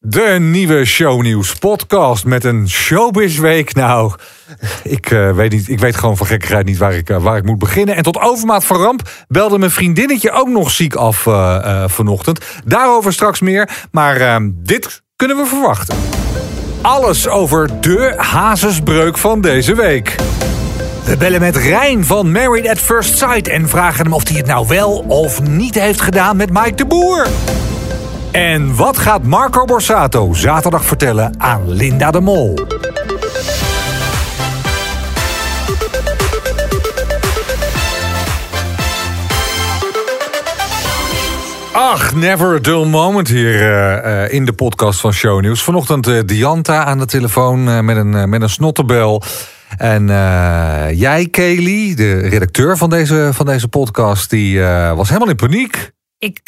De nieuwe Shownieuws podcast met een showbizweek. Nou, ik, uh, weet niet, ik weet gewoon van gekkigheid niet waar ik, uh, waar ik moet beginnen. En tot overmaat van ramp belde mijn vriendinnetje ook nog ziek af uh, vanochtend. Daarover straks meer, maar ehm, dit kunnen we verwachten. Alles over de hazesbreuk van deze week. We bellen met Rijn van Married at First Sight... en vragen hem of hij het nou wel of niet heeft gedaan met Mike de Boer. En wat gaat Marco Borsato zaterdag vertellen aan Linda de Mol? Ach, never a dull moment hier uh, uh, in de podcast van Shownieuws. Vanochtend uh, Dianta aan de telefoon met, een, met een snotterbel. En jij, Kelly, de redacteur van deze, van deze podcast, die was helemaal in paniek. Ik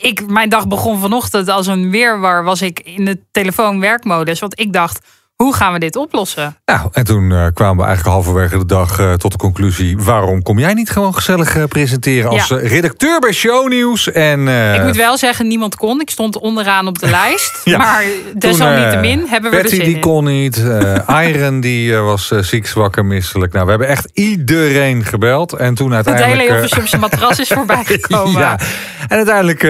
ik, mijn dag begon vanochtend als een weerwar. Was ik in de telefoonwerkmodus. Want ik dacht, hoe gaan we dit oplossen? Nou, en toen uh, kwamen we eigenlijk halverwege de dag uh, tot de conclusie... waarom kom jij niet gewoon gezellig uh, presenteren als ja. redacteur bij Shownieuws? En, ik moet wel zeggen, niemand kon. Ik stond onderaan op de lijst. ja. Maar desalniettemin hebben we er zin die in. kon niet. Iron die was ziek, zwakker, misselijk. Nou, we hebben echt iedereen gebeld. En toen uiteindelijk... Het hele Hilversumse matras is voorbij gekomen. ja. En uiteindelijk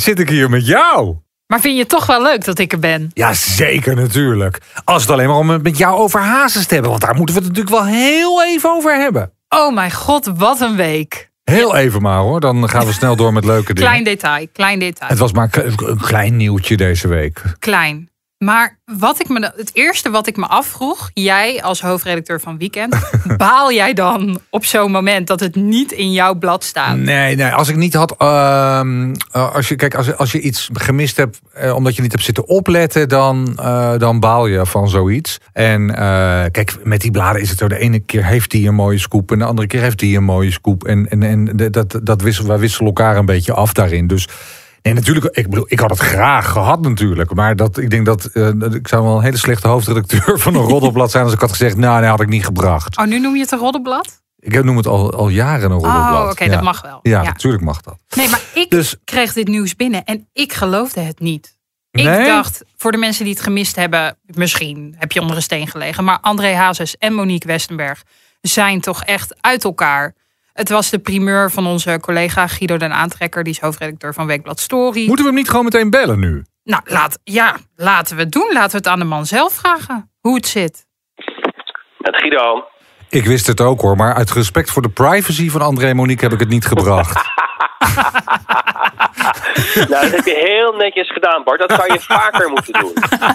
zit ik hier met jou. Maar vind je het toch wel leuk dat ik er ben? Ja, zeker natuurlijk. Als het alleen maar om het met jou over hazes te hebben. Want daar moeten we het natuurlijk wel heel even over hebben. Oh mijn god, wat een week. Heel even maar hoor, dan gaan we snel door met leuke dingen. Klein detail, klein detail. Het was maar een klein nieuwtje deze week. Klein. Maar wat ik me, het eerste wat ik me afvroeg, jij als hoofdredacteur van Weekend, baal jij dan op zo'n moment dat het niet in jouw blad staat? Nee, nee als ik niet had. Uh, als je, kijk, als, als je iets gemist hebt uh, omdat je niet hebt zitten opletten, dan, uh, dan baal je van zoiets. En eh, kijk, met die bladen is het zo: de ene keer heeft hij een mooie scoop en de andere keer heeft hij een mooie scoop. En, en, en dat, dat wisselen, wij wisselen elkaar een beetje af daarin. Dus. Nee, natuurlijk. Ik bedoel, ik had het graag gehad natuurlijk. Maar dat, ik denk dat uh, ik zou wel een hele slechte hoofdredacteur van een roddelblad zijn als ik had gezegd, nou, nee, had ik niet gebracht. Oh, nu noem je het een roddelblad? Ik noem het al, al jaren een roddelblad. Oh, oké, okay, ja. dat mag wel. Ja, ja, natuurlijk mag dat. Nee, maar ik dus, kreeg dit nieuws binnen en ik geloofde het niet. Ik dacht, voor de mensen die het gemist hebben, misschien heb je onder een steen gelegen, maar André Hazes en Monique Westenberg zijn toch echt uit elkaar. Het was de primeur van onze collega Guido den Aantrekker. Die is hoofdredacteur van Weekblad Story. Moeten we hem niet gewoon meteen bellen nu? Nou, laat, ja, laten we het doen. Laten we het aan de man zelf vragen. Hoe het zit. Met Guido. Ik wist het ook hoor, maar uit respect voor de privacy van André en Monique heb ik het niet gebracht. nou, dat heb je heel netjes gedaan, Bart. Dat zou je vaker moeten doen.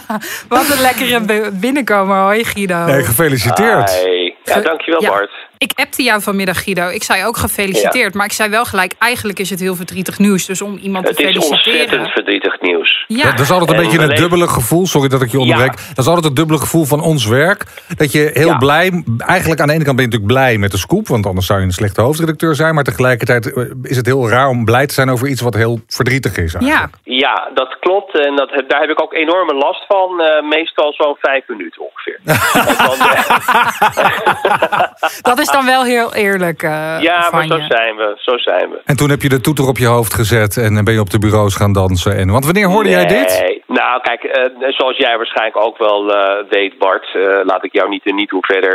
Wat een lekkere binnenkomen. Hoi, Guido. Nee, gefeliciteerd. Hi. Ja, dankjewel, ja. Bart. Ik appte jou vanmiddag, Guido. Ik zei ook gefeliciteerd. Ja. Maar ik zei wel gelijk, eigenlijk is het heel verdrietig nieuws. Dus om iemand het te feliciteren... Het is ontzettend verdrietig nieuws. Ja. Dat is altijd een En beetje een dubbele gevoel. Sorry dat ik je onderbreek. Dat is altijd het dubbele gevoel van ons werk. Dat je heel blij... Eigenlijk aan de ene kant ben je natuurlijk blij met de scoop. Want anders zou je een slechte hoofdredacteur zijn. Maar tegelijkertijd is het heel raar om blij te zijn over iets wat heel verdrietig is. Eigenlijk. Ja. ja, dat klopt. En dat, daar heb ik ook enorme last van. Uh, meestal zo'n vijf minuten ongeveer. dat is dan wel heel eerlijk. Uh, ja, maar zo je. zijn we. Zo zijn we. En toen heb je de toeter op je hoofd gezet en ben je op de bureaus gaan dansen. En, want wanneer hoorde nee. jij dit? Nou, kijk, uh, zoals jij waarschijnlijk ook wel uh, weet, Bart, uh, laat ik jou niet en niet hoe verder.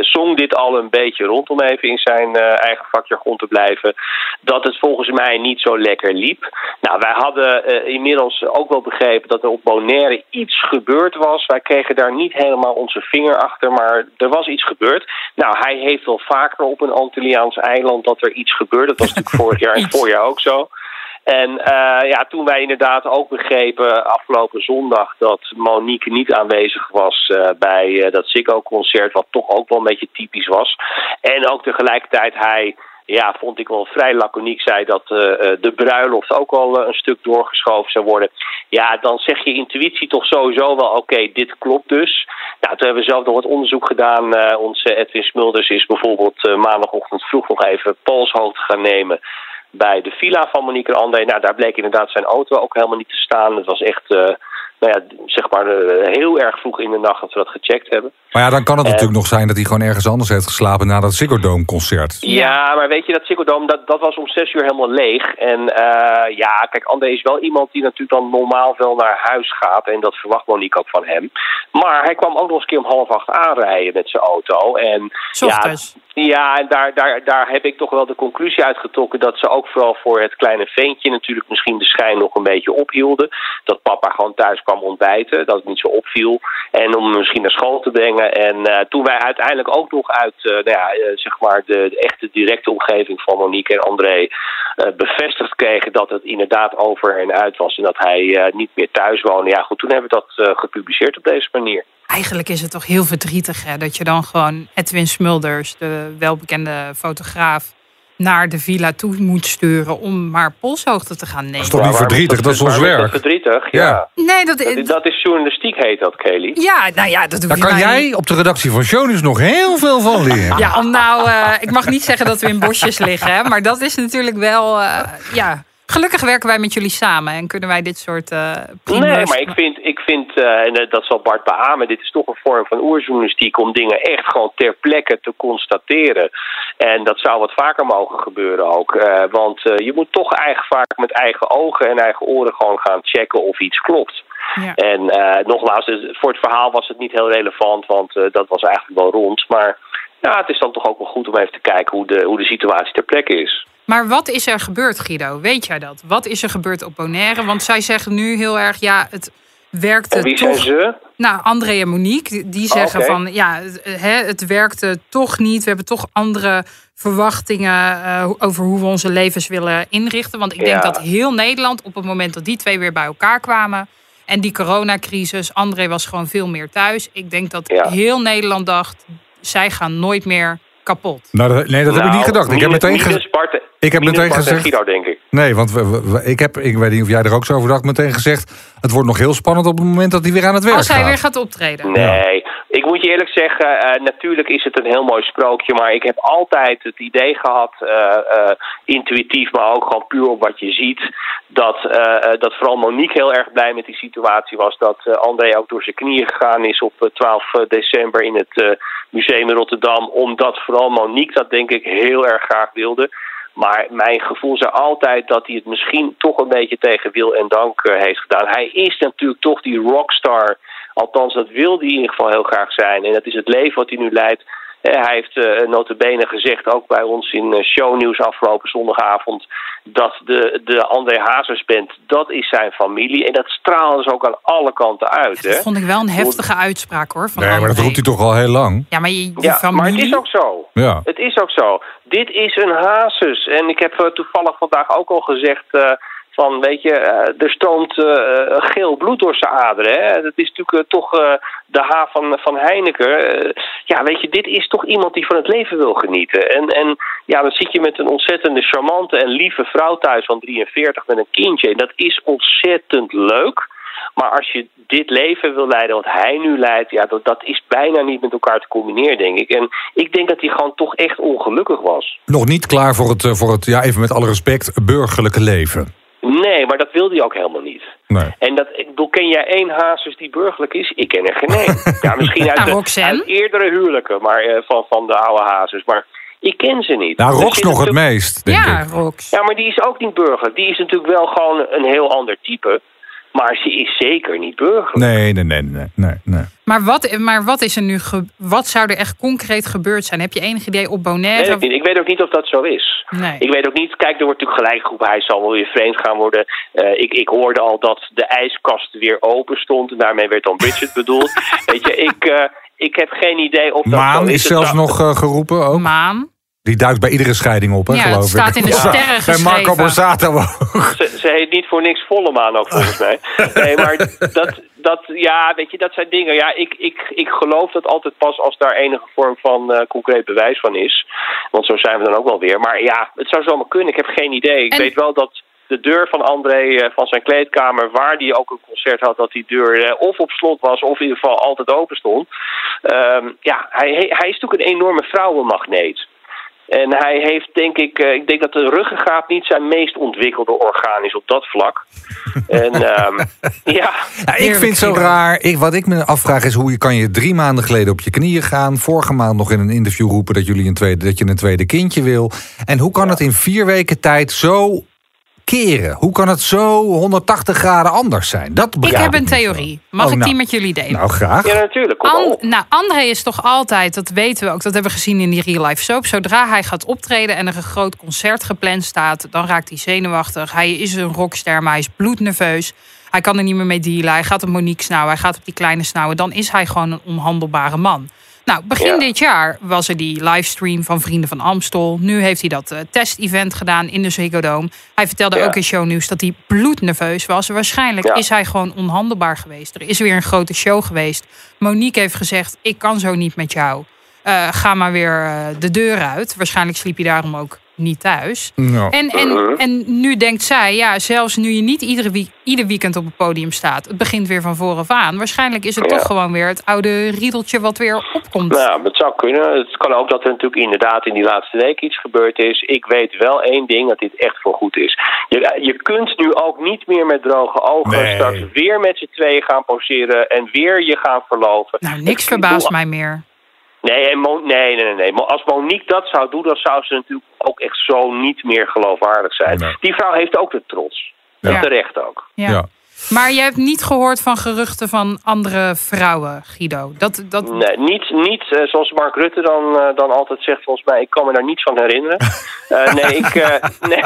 zong dit al een beetje rond om even in zijn eigen vakjargon te blijven. Dat het volgens mij niet zo lekker liep. Nou, wij hadden inmiddels ook wel begrepen dat er op Bonaire iets gebeurd was. Wij kregen daar niet helemaal onze vinger achter, maar er was iets gebeurd. Nou, hij heeft wel vaker op een Antilliaans eiland dat er iets gebeurde. Dat was natuurlijk vorig jaar en voorjaar ook zo. En uh, ja, toen wij inderdaad ook begrepen afgelopen zondag dat Monique niet aanwezig was uh, bij uh, dat Ziggo-concert, wat toch ook wel een beetje typisch was. En ook tegelijkertijd hij, ja, vond ik wel vrij laconiek, zei dat de bruiloft ook al een stuk doorgeschoven zou worden. Ja, dan zeg je intuïtie toch sowieso wel, oké, dit klopt dus. Nou, toen hebben we zelf nog wat onderzoek gedaan. onze Edwin Smulders is bijvoorbeeld maandagochtend vroeg nog even polshoogte gaan nemen bij de villa van Monique en André. Nou, daar bleek inderdaad zijn auto ook helemaal niet te staan. Het was echt uh, nou ja, zeg maar eh, heel erg vroeg in de nacht dat we dat gecheckt hebben. Maar ja, dan kan het natuurlijk nog zijn dat hij gewoon ergens anders heeft geslapen na dat Ziggo Dome concert. Ja, maar weet je, dat Ziggo Dome, dat, dat was om zes uur helemaal leeg. En eh, ja, kijk, André is wel iemand die natuurlijk dan normaal wel naar huis gaat. En dat verwacht Monique ook van hem. Maar hij kwam ook nog eens een keer om half acht aanrijden met zijn auto. En ochtends. ja, en daar, daar, daar heb ik toch wel de conclusie uitgetrokken dat ze ook vooral voor het kleine ventje natuurlijk misschien de schijn nog een beetje ophielden. Dat papa gewoon thuis kwam ontbijten, dat het niet zo opviel. En om hem misschien naar school te brengen. En eh, toen wij uiteindelijk ook nog uit eh, nou ja, eh, zeg maar de, de echte directe omgeving van Monique en André bevestigd kregen dat het inderdaad over en uit was. En dat hij niet meer thuis woonde. Ja, goed, toen hebben we dat gepubliceerd op deze manier. Eigenlijk is het toch heel verdrietig hè, dat je dan gewoon Edwin Smulders, de welbekende fotograaf, naar de villa toe moet sturen om maar polshoogte te gaan nemen. is toch niet verdrietig, dat is ons werk. verdrietig, Ja. Nee, dat, Dat, dat is journalistiek heet dat, Kelly. ja, nou ja, dat Daar je kan jij niet- op de redactie van Shownieuws nog heel veel van leren. Ja, om nou, eh, ik mag niet zeggen dat we in bosjes liggen, hè, maar dat is natuurlijk wel, eh, ja. Gelukkig werken wij met jullie samen en kunnen wij dit soort primeurs- Nee, maar ik vind, ik vind eh, en eh, dat zal Bart beamen, dit is toch een vorm van oerjournalistiek om dingen echt gewoon ter plekke te constateren. En dat zou wat vaker mogen gebeuren ook. want je moet toch eigenlijk vaak met eigen ogen en eigen oren gewoon gaan checken of iets klopt. Ja. En nogmaals, voor het verhaal was het niet heel relevant, want dat was eigenlijk wel rond. Maar ja, het is dan toch ook wel goed om even te kijken hoe de, hoe de situatie ter plekke is. Maar wat is er gebeurd, Guido? Weet jij dat? Wat is er gebeurd op Bonaire? Want zij zeggen nu heel erg, ja, het werkte En wie zijn toch... ze? Nou, André en Monique, die- Oh, zeggen van, ja, het, hè, het werkte toch niet. We hebben toch andere verwachtingen eh, over hoe we onze levens willen inrichten. Want ik denk Ja. dat heel Nederland, op het moment dat die twee weer bij elkaar kwamen... en die coronacrisis, André was gewoon veel meer thuis. Ik denk dat Ja. heel Nederland dacht, zij gaan nooit meer kapot. Nou, dat- nee, dat heb ik niet Nou, gedacht. Ik heb meteen gezegd. Ik heb meteen en gezegd- Guido, denk ik. Nee, want we, we- we- ik heb, ik weet niet of jij er ook zo over dacht, meteen gezegd. Het wordt nog heel spannend op het moment dat hij weer aan het werk Als hij gaat. weer gaat optreden. Nee, ik moet je eerlijk zeggen, eh, natuurlijk is het een heel mooi sprookje, maar ik heb altijd het idee gehad, eh, eh, intuïtief, maar ook gewoon puur op wat je ziet, dat, eh, eh, dat vooral Monique heel erg blij met die situatie was, dat eh, André ook door zijn knieën gegaan is op eh, 12 december in het eh, museum in Rotterdam, omdat vooral Monique dat denk ik heel erg graag wilde. Maar mijn gevoel zei altijd dat hij het misschien toch een beetje tegen wil en dank eh, heeft gedaan. Hij is natuurlijk toch die rockstar. Althans, dat wil hij in ieder geval heel graag zijn. En dat is het leven wat hij nu leidt. Eh, hij heeft uh, notabene gezegd, ook bij ons in uh, shownieuws afgelopen zondagavond... dat de, de André Hazes band, dat is zijn familie. En dat straalde ze ook aan alle kanten uit. Dat hè? vond ik wel een heftige uitspraak hoor. Van Nee, maar dat roept hij toch al heel lang. Ja, maar je, je Ja, familie... maar het is ook zo. Ja. Het is ook zo. Dit is een hazes. En ik heb eh, toevallig vandaag ook al gezegd... eh, van, weet je, eh, er stroomt eh, geel bloed door zijn aderen. Hè? Dat is natuurlijk eh, toch eh, de H van, van Heineken. Eh, ja, weet je, dit is toch iemand die van het leven wil genieten. En, en ja, dan zit je met een ontzettende charmante en lieve vrouw thuis van 43 met een kindje. En dat is ontzettend leuk. Maar als je dit leven wil leiden wat hij nu leidt, ja, dat, dat is bijna niet met elkaar te combineren, denk ik. En ik denk dat hij gewoon toch echt ongelukkig was. Nog niet klaar voor het, eh, voor het ja, even met alle respect, burgerlijke leven. Nee, maar dat wilde hij ook helemaal niet. Nee. En dat, ik bedoel, ken jij één hazes die burgerlijk is? Ik ken er geen één. Ja, misschien uit, Nou, de, uit eerdere huwelijken maar, eh, van, van de oude hazes. Maar ik ken ze niet. Nou, Rox nog het meest, denk ja, ik. Rox. Ja, maar die is ook niet burgerlijk. Die is natuurlijk wel gewoon een heel ander type. Maar ze is zeker niet burgerlijk. Nee, nee, nee, nee, nee, nee. Maar, wat, maar wat is er nu... ge- wat zou er echt concreet gebeurd zijn? Heb je enig idee op Bonaire? Ik, niet. ik weet ook niet of dat zo is. Nee. Ik weet ook niet, kijk, er wordt natuurlijk gelijk geroepen, hij zal wel weer vreemd gaan worden. Eh, ik, ik hoorde al dat de ijskast weer open stond en daarmee werd dan Bridget bedoeld. Weet je, ik, eh, ik heb geen idee of dat zo Maan is zelfs zou- nog eh, geroepen ook. Maan. Die duikt bij iedere scheiding op, hè, Ja, het geloof ik. staat in de sterren Bij Marco. Borsato ook. Ze, ze heet niet voor niks volle maan ook volgens mij. Nee, maar dat, dat, ja, weet je, dat zijn dingen. Ja, ik, ik, ik geloof dat altijd pas als daar enige vorm van eh, concreet bewijs van is. Want zo zijn we dan ook wel weer. Maar ja, het zou zomaar kunnen. Ik heb geen idee. Ik En- weet wel dat de deur van André, eh, van zijn kleedkamer, waar hij ook een concert had, dat die deur eh, of op slot was of in ieder geval altijd open stond. Ehm, ja, hij, hij is natuurlijk een enorme vrouwenmagneet. En hij heeft, denk ik, eh, ik denk dat de ruggengraat niet zijn meest ontwikkelde orgaan is op dat vlak. en ehm, ja. Ja, ik vind het zo raar. Ik, wat ik me afvraag is hoe je kan je drie maanden geleden op je knieën gaan. Vorige maand nog in een interview roepen dat, jullie een tweede, dat je een tweede kindje wil. En hoe kan het in vier weken tijd zo keren? Hoe kan het zo 180 graden anders zijn? Dat Ik heb een theorie. Mag Oh, ik die nou. met jullie delen? Nou, graag. Ja, natuurlijk. An- nou, André is toch altijd, dat weten we ook, dat hebben we gezien in die real life soap. Zodra hij gaat optreden en er een groot concert gepland staat, dan raakt hij zenuwachtig. Hij is een rockster, maar hij is bloednerveus. Hij kan er niet meer mee dealen. Hij gaat op Monique snauwen, hij gaat op die kleine snauwen. Dan is hij gewoon een onhandelbare man. Nou, begin Ja. dit jaar was er die livestream van Vrienden van Amstel. Nu heeft hij dat eh, test-event gedaan in de Ziggo Dome. Hij vertelde Ja. ook in shownieuws dat hij bloednerveus was. Waarschijnlijk Ja. is hij gewoon onhandelbaar geweest. Er is weer een grote show geweest. Monique heeft gezegd, ik kan zo niet met jou. Eh, ga maar weer eh, de deur uit. Waarschijnlijk sliep je daarom ook niet thuis. En, en, Mhm. en nu denkt zij, ja, zelfs nu je niet iedere week, ieder weekend op het podium staat, het begint weer van vooraf aan. Waarschijnlijk is het Ja. toch gewoon weer het oude riedeltje wat weer opkomt. Nou, dat zou kunnen. Het kan ook dat er natuurlijk inderdaad in die laatste week iets gebeurd is. Ik weet wel één ding, dat dit echt voor goed is. Je, je kunt nu ook niet meer met droge ogen Nee. straks weer met z'n tweeën gaan poseren en weer je gaan verloven. Nou, niks Ik verbaast mij meer. Nee, en Mo- nee, nee, nee, nee. Maar Als Monique dat zou doen, dan zou ze natuurlijk ook echt zo niet meer geloofwaardig zijn. Nee. Die vrouw heeft ook de trots. Ja. En terecht ook. Ja. ja. Maar jij hebt niet gehoord van geruchten van andere vrouwen, Guido. Dat, dat, Nee, niet, niet eh, zoals Mark Rutte dan, eh, dan altijd zegt, volgens mij, ik kan me daar niets van herinneren. Eh, nee, ik, eh, nee.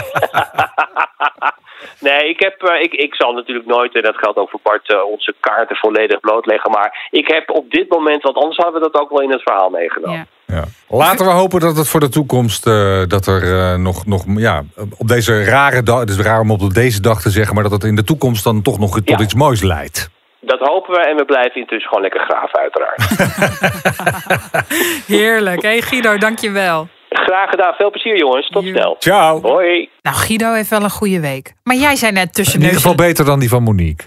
nee, ik heb, ik, ik zal natuurlijk nooit, en dat geldt ook voor Bart, eh, onze kaarten volledig blootleggen. Maar ik heb op dit moment, want anders hadden we dat ook wel in het verhaal meegenomen. ja. Ja. Laten we hopen dat het voor de toekomst eh, dat er eh, nog, nog ja, op deze rare dag, het is raar om op deze dag te zeggen, maar dat het in de toekomst dan toch nog tot Ja. iets moois leidt. Dat hopen we en we blijven intussen gewoon lekker graven uiteraard. Heerlijk. Hé hey Guido, dankjewel. Graag gedaan, veel plezier jongens, tot snel. Ciao. Hoi. Nou, Guido heeft wel een goede week. Maar jij zei net tussen In ieder geval beter dan die van Monique.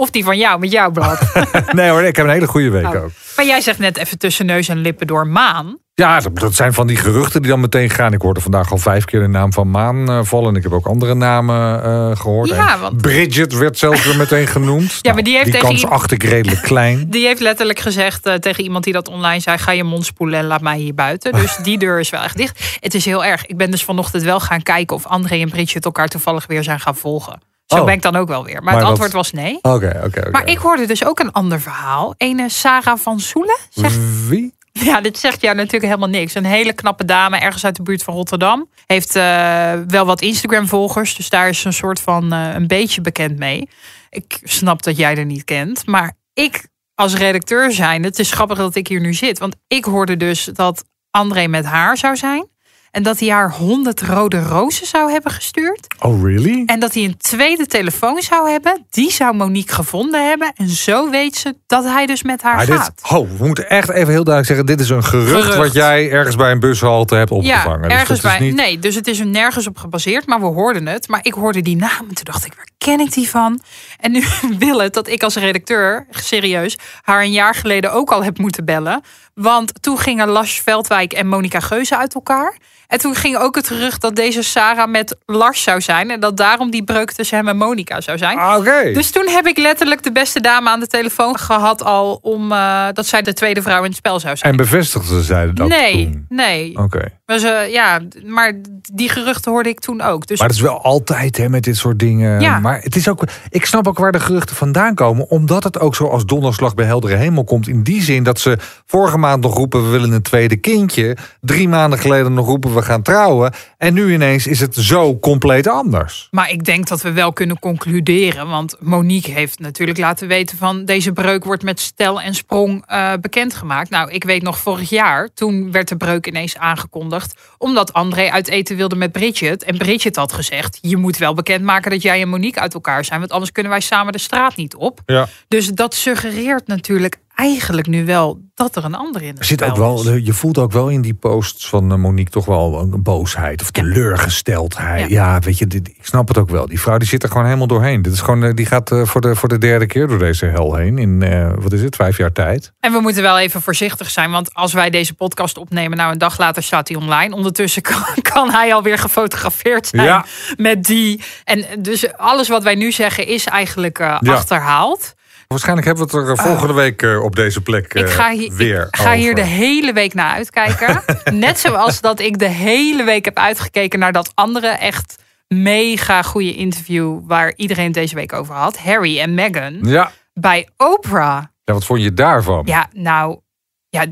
Of die van jou, met jouw blad. nee hoor, ik heb een hele goede week Oh. ook. Maar jij zegt net even tussen neus en lippen door maan. Ja, dat- zijn van die geruchten die dan meteen gaan. Ik hoorde vandaag al vijf keer de naam van Maan eh, vallen. En ik heb ook andere namen eh, gehoord. Ja, want- Bridget werd zelfs weer meteen genoemd. Ja, maar die heeft die tegen kans acht ik redelijk klein. Die heeft letterlijk gezegd eh, tegen iemand die dat online zei: ga je mond spoelen en laat mij hier buiten. Dus die deur is wel echt dicht. Het is heel erg. Ik ben dus vanochtend wel gaan kijken of André en Bridget elkaar toevallig weer zijn gaan volgen. Zo Oh. ben ik dan ook wel weer. Maar, Maar het antwoord was nee. Oké, oké. Maar ik hoorde dus ook een ander verhaal. Ene Sarah van Soelen. Zegt, Wie? ja, dit zegt jou natuurlijk helemaal niks. Een hele knappe dame, ergens uit de buurt van Rotterdam. Heeft eh, wel wat Instagram-volgers. Dus daar is ze een soort van eh, een beetje bekend mee. Ik snap dat jij er niet kent. Maar ik als redacteur zijn, het is grappig dat ik hier nu zit. Want ik hoorde dus dat André met haar zou zijn. En dat hij haar 100 rode rozen zou hebben gestuurd. Oh, really? En dat hij een tweede telefoon zou hebben. Die zou Monique gevonden hebben. En zo weet ze dat hij dus met haar Maar gaat. dit, oh, we moeten echt even heel duidelijk zeggen: dit is een gerucht, Gerucht. wat jij ergens bij een bushalte hebt opgevangen. Ja, Dus ergens bij. niet- Nee, dus het is er nergens op gebaseerd, maar we hoorden het. Maar ik hoorde die naam en toen dacht ik, waar ken ik die van? En nu wil het dat ik als redacteur, serieus, haar een jaar geleden ook al heb moeten bellen. Want toen gingen Lars Veldwijk en Monica Geuze uit elkaar. En toen ging ook het gerucht dat deze Sarah met Lars zou zijn. En dat daarom die breuk tussen hem en Monica zou zijn. Ah. Dus toen heb ik letterlijk de beste dame aan de telefoon gehad al om eh, dat zij de tweede vrouw in het spel zou zijn. En bevestigden zij dat nee, toen? nee. Oké. Maar, ze, ja, maar die geruchten hoorde ik toen ook. Dus Maar het is wel altijd hè, met dit soort dingen. Ja. Maar het is ook, ik snap ook waar de geruchten vandaan komen. Omdat het ook zo als donderslag bij heldere hemel komt. In die zin dat ze vorige maand nog roepen... we willen een tweede kindje. Drie maanden geleden nog roepen we gaan trouwen. En nu ineens is het zo compleet anders. Maar ik denk dat we wel kunnen concluderen. Want Monique heeft natuurlijk laten weten van deze breuk wordt met stel en sprong eh, bekendgemaakt. Nou, ik weet nog vorig jaar, toen werd de breuk ineens aangekondigd. Omdat André uit eten wilde met Bridget. En Bridget had gezegd, je moet wel bekendmaken dat jij en Monique uit elkaar zijn. Want anders kunnen wij samen de straat niet op. Ja. Dus dat suggereert natuurlijk eigenlijk nu wel dat er een ander in zit ook wel, is. je voelt ook wel in die posts van eh, Monique toch wel een boosheid of teleurgesteldheid. Ja. Ja, weet je, dit, ik snap het ook wel. Die vrouw die zit er gewoon helemaal doorheen. Dit is gewoon, eh, die gaat eh, voor, de, voor de derde keer door deze hel heen in, wat is het, vijf jaar tijd. En we moeten wel even voorzichtig zijn, want als wij deze podcast opnemen, nou een dag later staat hij online. Ondertussen kan, kan hij alweer gefotografeerd zijn Ja. met die. En dus alles wat wij nu zeggen is eigenlijk Ja. achterhaald. Waarschijnlijk hebben we het er eh, volgende week eh, op deze plek eh, Ik ga, hier, weer ik ga hier de hele week naar uitkijken. Net zoals dat ik de hele week heb uitgekeken naar dat andere echt mega goede interview waar iedereen het deze week over had. Harry en Meghan Ja. bij Oprah. ja, wat vond je daarvan? Ja, nou, ja,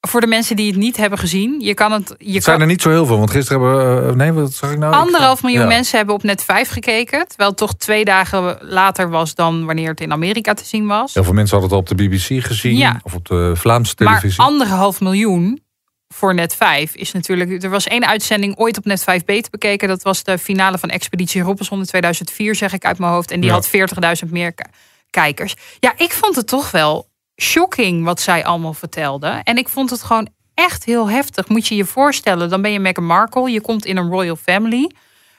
voor de mensen die het niet hebben gezien, je kan het. Je Het zijn kan, er niet zo heel veel, want gisteren hebben we... eh, nee, wat zag ik nou? Anderhalf miljoen Ja. mensen hebben op net 5 gekeken. Terwijl het toch twee dagen later was dan wanneer het in Amerika te zien was. Heel veel mensen hadden het al op de BBC gezien. Ja. Of op de Vlaamse Maar televisie. anderhalf miljoen voor net 5 is natuurlijk. Er was één uitzending ooit op net 5 beter bekeken. Dat was de finale van Expeditie Robinson in 2004, zeg ik uit mijn hoofd. En die Ja. had 40.000 meer ki- kijkers. Ja, ik vond het toch wel shocking wat zij allemaal vertelde. En ik vond het gewoon echt heel heftig. Moet je je voorstellen, dan ben je Meghan Markle. Je komt in een royal family.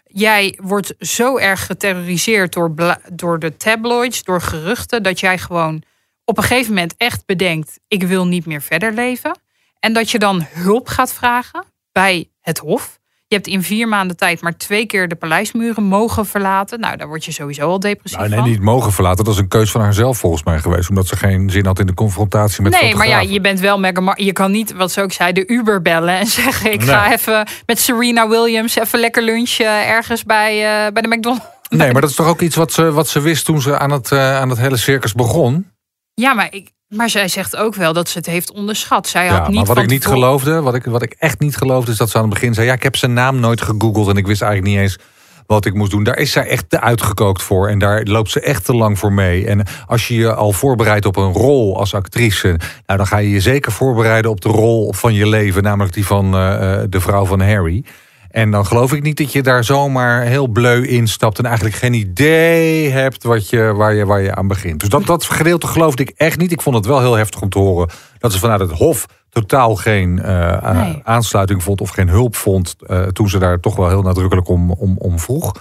Jij wordt zo erg geterroriseerd door, door de tabloids, door geruchten, dat jij gewoon op een gegeven moment echt bedenkt: ik wil niet meer verder leven. En dat je dan hulp gaat vragen bij het Hof. Je hebt in vier maanden tijd maar twee keer de paleismuren mogen verlaten. Nou, daar word je sowieso al depressief Nou, nee, van. niet mogen verlaten. Dat is een keus van haarzelf volgens mij geweest. Omdat ze geen zin had in de confrontatie met Nee, maar ja, je bent wel Meghan Mar- Je kan niet, wat ze ook zei, de Uber bellen en zeggen: Ik ga even met Serena Williams even lekker lunchen ergens bij, eh, bij de McDonald's. Nee, maar dat is toch ook iets wat ze, wat ze wist toen ze aan het, eh, aan het hele circus begon. Ja, maar, ik, maar zij zegt ook wel dat ze het heeft onderschat. Zij had Ja, niet maar wat ik niet geloofde, wat ik, wat ik echt niet geloofde, is dat ze aan het begin zei: Ja, ik heb zijn naam nooit gegoogeld en ik wist eigenlijk niet eens wat ik moest doen. Daar is zij echt te uitgekookt voor en daar loopt ze echt te lang voor mee. En als je je al voorbereidt op een rol als actrice, nou, dan ga je je zeker voorbereiden op de rol van je leven, namelijk die van eh, eh, de vrouw van Harry. En dan geloof ik niet dat je daar zomaar heel bleu instapt en eigenlijk geen idee hebt wat je, waar, je, waar je aan begint. Dus dat, dat gedeelte geloofde ik echt niet. Ik vond het wel heel heftig om te horen dat ze vanuit het Hof totaal geen eh, Nee. aansluiting vond of geen hulp vond. eh, toen ze daar toch wel heel nadrukkelijk om, om, om vroeg.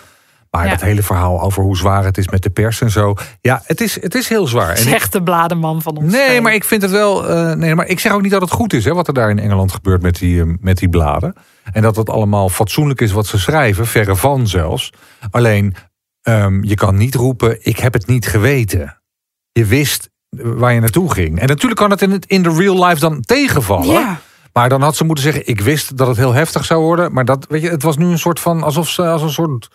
Maar Ja. dat hele verhaal over hoe zwaar het is met de pers en zo. Ja, het is, het is heel zwaar. Zegt de blademan van ons. Nee, twee. maar ik vind het wel. eh, nee, maar ik zeg ook niet dat het goed is hè, wat er daar in Engeland gebeurt met die, eh, met die bladen. En dat het allemaal fatsoenlijk is wat ze schrijven, verre van zelfs. Alleen, ehm, je kan niet roepen: ik heb het niet geweten. Je wist waar je naartoe ging. En natuurlijk kan het in, het in de real life dan tegenvallen. Ja. Maar dan had ze moeten zeggen: ik wist dat het heel heftig zou worden. Maar dat, weet je, het was nu een soort van alsof ze als een soort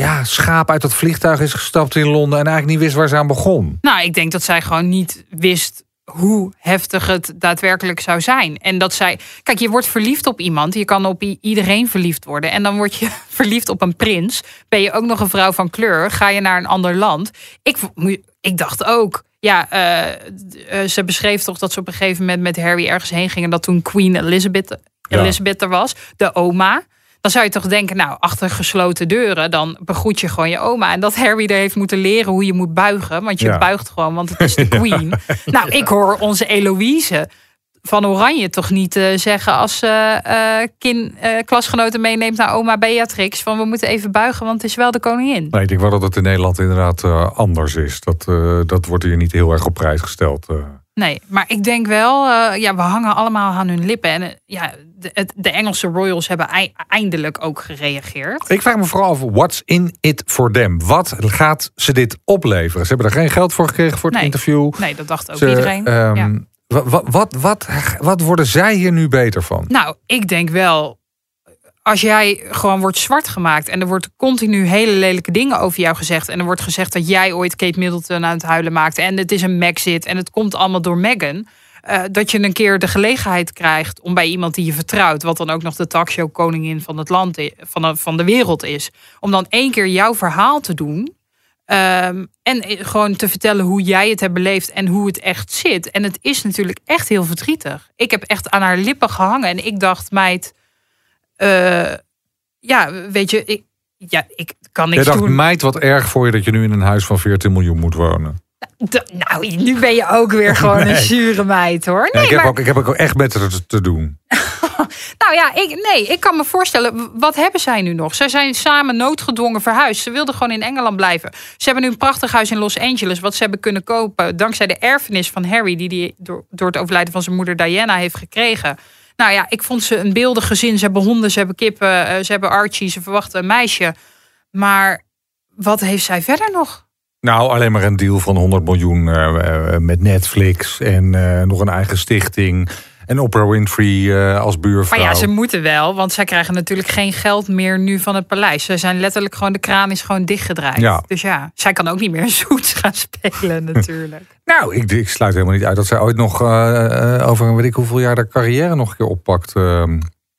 ja, schaap uit dat vliegtuig is gestapt in Londen en eigenlijk niet wist waar ze aan begon. Nou, ik denk dat zij gewoon niet wist hoe heftig het daadwerkelijk zou zijn. En dat zij. Kijk, je wordt verliefd op iemand. Je kan op iedereen verliefd worden. En dan word je verliefd op een prins. Ben je ook nog een vrouw van kleur? Ga je naar een ander land? Ik, ik dacht ook. Ja, eh, eh, ze beschreef toch dat ze op een gegeven moment met Harry ergens heen gingen. Dat toen Queen Elizabeth, Ja. Elizabeth er was, de oma. Dan zou je toch denken, nou, achter gesloten deuren, dan begroet je gewoon je oma. En dat Harry er heeft moeten leren hoe je moet buigen. Want je Ja. buigt gewoon, want het is de queen. Nou, ik hoor onze Eloïse van Oranje toch niet eh, zeggen als ze eh, kin, eh, klasgenoten meeneemt naar oma Beatrix. Van we moeten even buigen, want het is wel de koningin. Nee, ik denk wel dat het in Nederland inderdaad anders is. Dat, dat wordt hier niet heel erg op prijs gesteld. Nee, maar ik denk wel, eh, ja, we hangen allemaal aan hun lippen. En eh, ja, de, de Engelse royals hebben ei- eindelijk ook gereageerd. Ik vraag me vooral af, what's in it for them? Wat gaat ze dit opleveren? Ze hebben er geen geld voor gekregen voor het Nee. interview. Nee, dat dacht ook Ze, iedereen. ehm, ja. wa- wa- wat, wat, wat worden zij hier nu beter van? Nou, ik denk wel, als jij gewoon wordt zwart gemaakt en er wordt continu hele lelijke dingen over jou gezegd en er wordt gezegd dat jij ooit Kate Middleton aan het huilen maakte en het is een Maxit en het komt allemaal door Meghan. eh, dat je een keer de gelegenheid krijgt om bij iemand die je vertrouwt, wat dan ook nog de talkshow koningin van het land van de, van de wereld is, om dan één keer jouw verhaal te doen. Ehm, en eh, gewoon te vertellen hoe jij het hebt beleefd en hoe het echt zit. En het is natuurlijk echt heel verdrietig. Ik heb echt aan haar lippen gehangen en ik dacht, meid, eh, ja, weet je, ik, ja, ik kan Jij niks dacht, doen. meid, wat erg voor je dat je nu in een huis van 14 miljoen moet wonen. D- nou, nu ben je ook weer gewoon een zure meid hoor. Nee, ik, heb maar, ook, ik heb ook echt met haar te, te doen. nou ja, ik, nee, ik kan me voorstellen, wat hebben zij nu nog? Zij zijn samen noodgedwongen verhuisd. Ze wilden gewoon in Engeland blijven. Ze hebben nu een prachtig huis in Los Angeles, wat ze hebben kunnen kopen dankzij de erfenis van Harry, die hij door, door het overlijden van zijn moeder Diana heeft gekregen. Nou ja, ik vond ze een beeldig gezin. Ze hebben honden, ze hebben kippen, eh, ze hebben Archie, ze verwachten een meisje. Maar wat heeft zij verder nog? Nou, alleen maar een deal van 100 miljoen eh, eh, met Netflix en nog een eigen stichting. En Oprah Winfrey eh, als buurvrouw. Maar ja, ze moeten wel, want zij krijgen natuurlijk geen geld meer nu van het paleis. Ze zijn letterlijk gewoon, de kraan is gewoon dichtgedraaid. Ja. Dus ja, zij kan ook niet meer zoets gaan spelen natuurlijk. Nou, ik, ik sluit helemaal niet uit dat zij ooit nog eh, over een weet ik hoeveel jaar de carrière nog een keer oppakt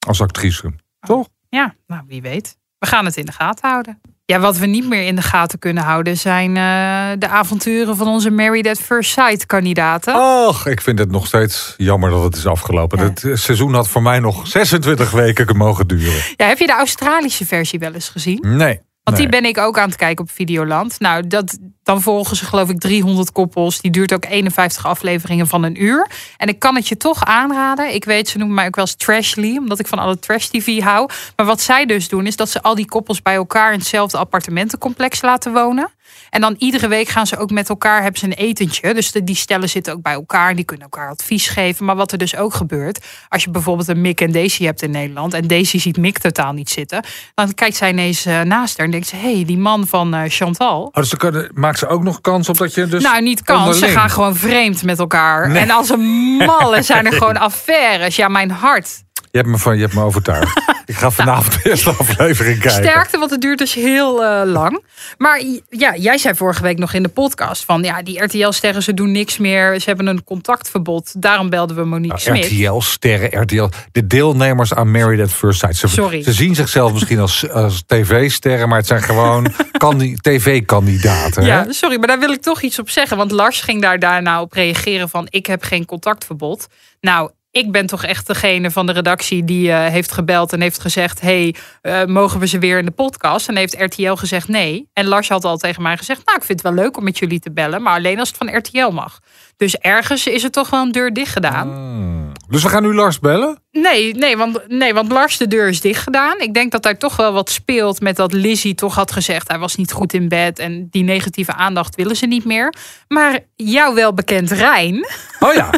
als actrice. Toch? Ja, nou wie weet. We gaan het in de gaten houden. Ja, wat we niet meer in de gaten kunnen houden zijn eh, de avonturen van onze Married at First Sight kandidaten. Och, ik vind het nog steeds jammer dat het is afgelopen. Ja. Het eh, seizoen had voor mij nog 26 weken mogen duren. Ja, heb je de Australische versie wel eens gezien? Nee. Want nee. die ben ik ook aan het kijken op Videoland. Nou, dat, dan volgen ze geloof ik 300 koppels. Die duurt ook 51 afleveringen van een uur. En ik kan het je toch aanraden. Ik weet, ze noemen mij ook wel eens Trashly. Omdat ik van alle trash-tv hou. Maar wat zij dus doen, is dat ze al die koppels bij elkaar... in hetzelfde appartementencomplex laten wonen. En dan iedere week gaan ze ook met elkaar, hebben ze een etentje. Dus de, die stellen zitten ook bij elkaar. Die kunnen elkaar advies geven. Maar wat er dus ook gebeurt, als je bijvoorbeeld een Mick en Daisy hebt in Nederland. En Daisy ziet Mick totaal niet zitten. Dan kijkt zij ineens eh, naast haar en denkt ze, hé, hey, die man van eh, Chantal. Oh, dus kunnen- ze ook nog kans op dat je dus... nou, niet kans. Ze gaan gewoon vreemd met elkaar. Nee. En als een malle zijn er gewoon affaires. Ja, mijn hart. Je hebt me, van, je hebt me overtuigd. ik ga vanavond de eerste aflevering kijken. Sterkte, want het duurt dus heel eh, lang. Maar ja, jij zei vorige week nog in de podcast van... ja, die RTL-sterren, ze doen niks meer. Ze hebben een contactverbod. Daarom belden we Monique Nou. RTL-sterren, RTL... De deelnemers aan Married at First Sight. Ze, Sorry. ze zien zichzelf misschien als, als tv-sterren... maar het zijn gewoon kandi- tv-kandidaten. hè? Ja, sorry, maar daar wil ik toch iets op zeggen. Want Lars ging daar daarna op reageren van... ik heb geen contactverbod. Nou, ik ben toch echt degene van de redactie die eh, heeft gebeld en heeft gezegd: hey, eh, mogen we ze weer in de podcast? En heeft RTL gezegd nee. En Lars had al tegen mij gezegd: Nou, ik vind het wel leuk om met jullie te bellen, maar alleen als het van RTL mag. Dus ergens is er toch wel een deur dicht gedaan. Hmm. Dus we gaan nu Lars bellen? Nee, nee want, nee, want Lars de deur is dicht gedaan. Ik denk dat daar toch wel wat speelt met dat Lizzie toch had gezegd... hij was niet goed in bed en die negatieve aandacht willen ze niet meer. Maar jou wel bekend Rijn, Oh ja,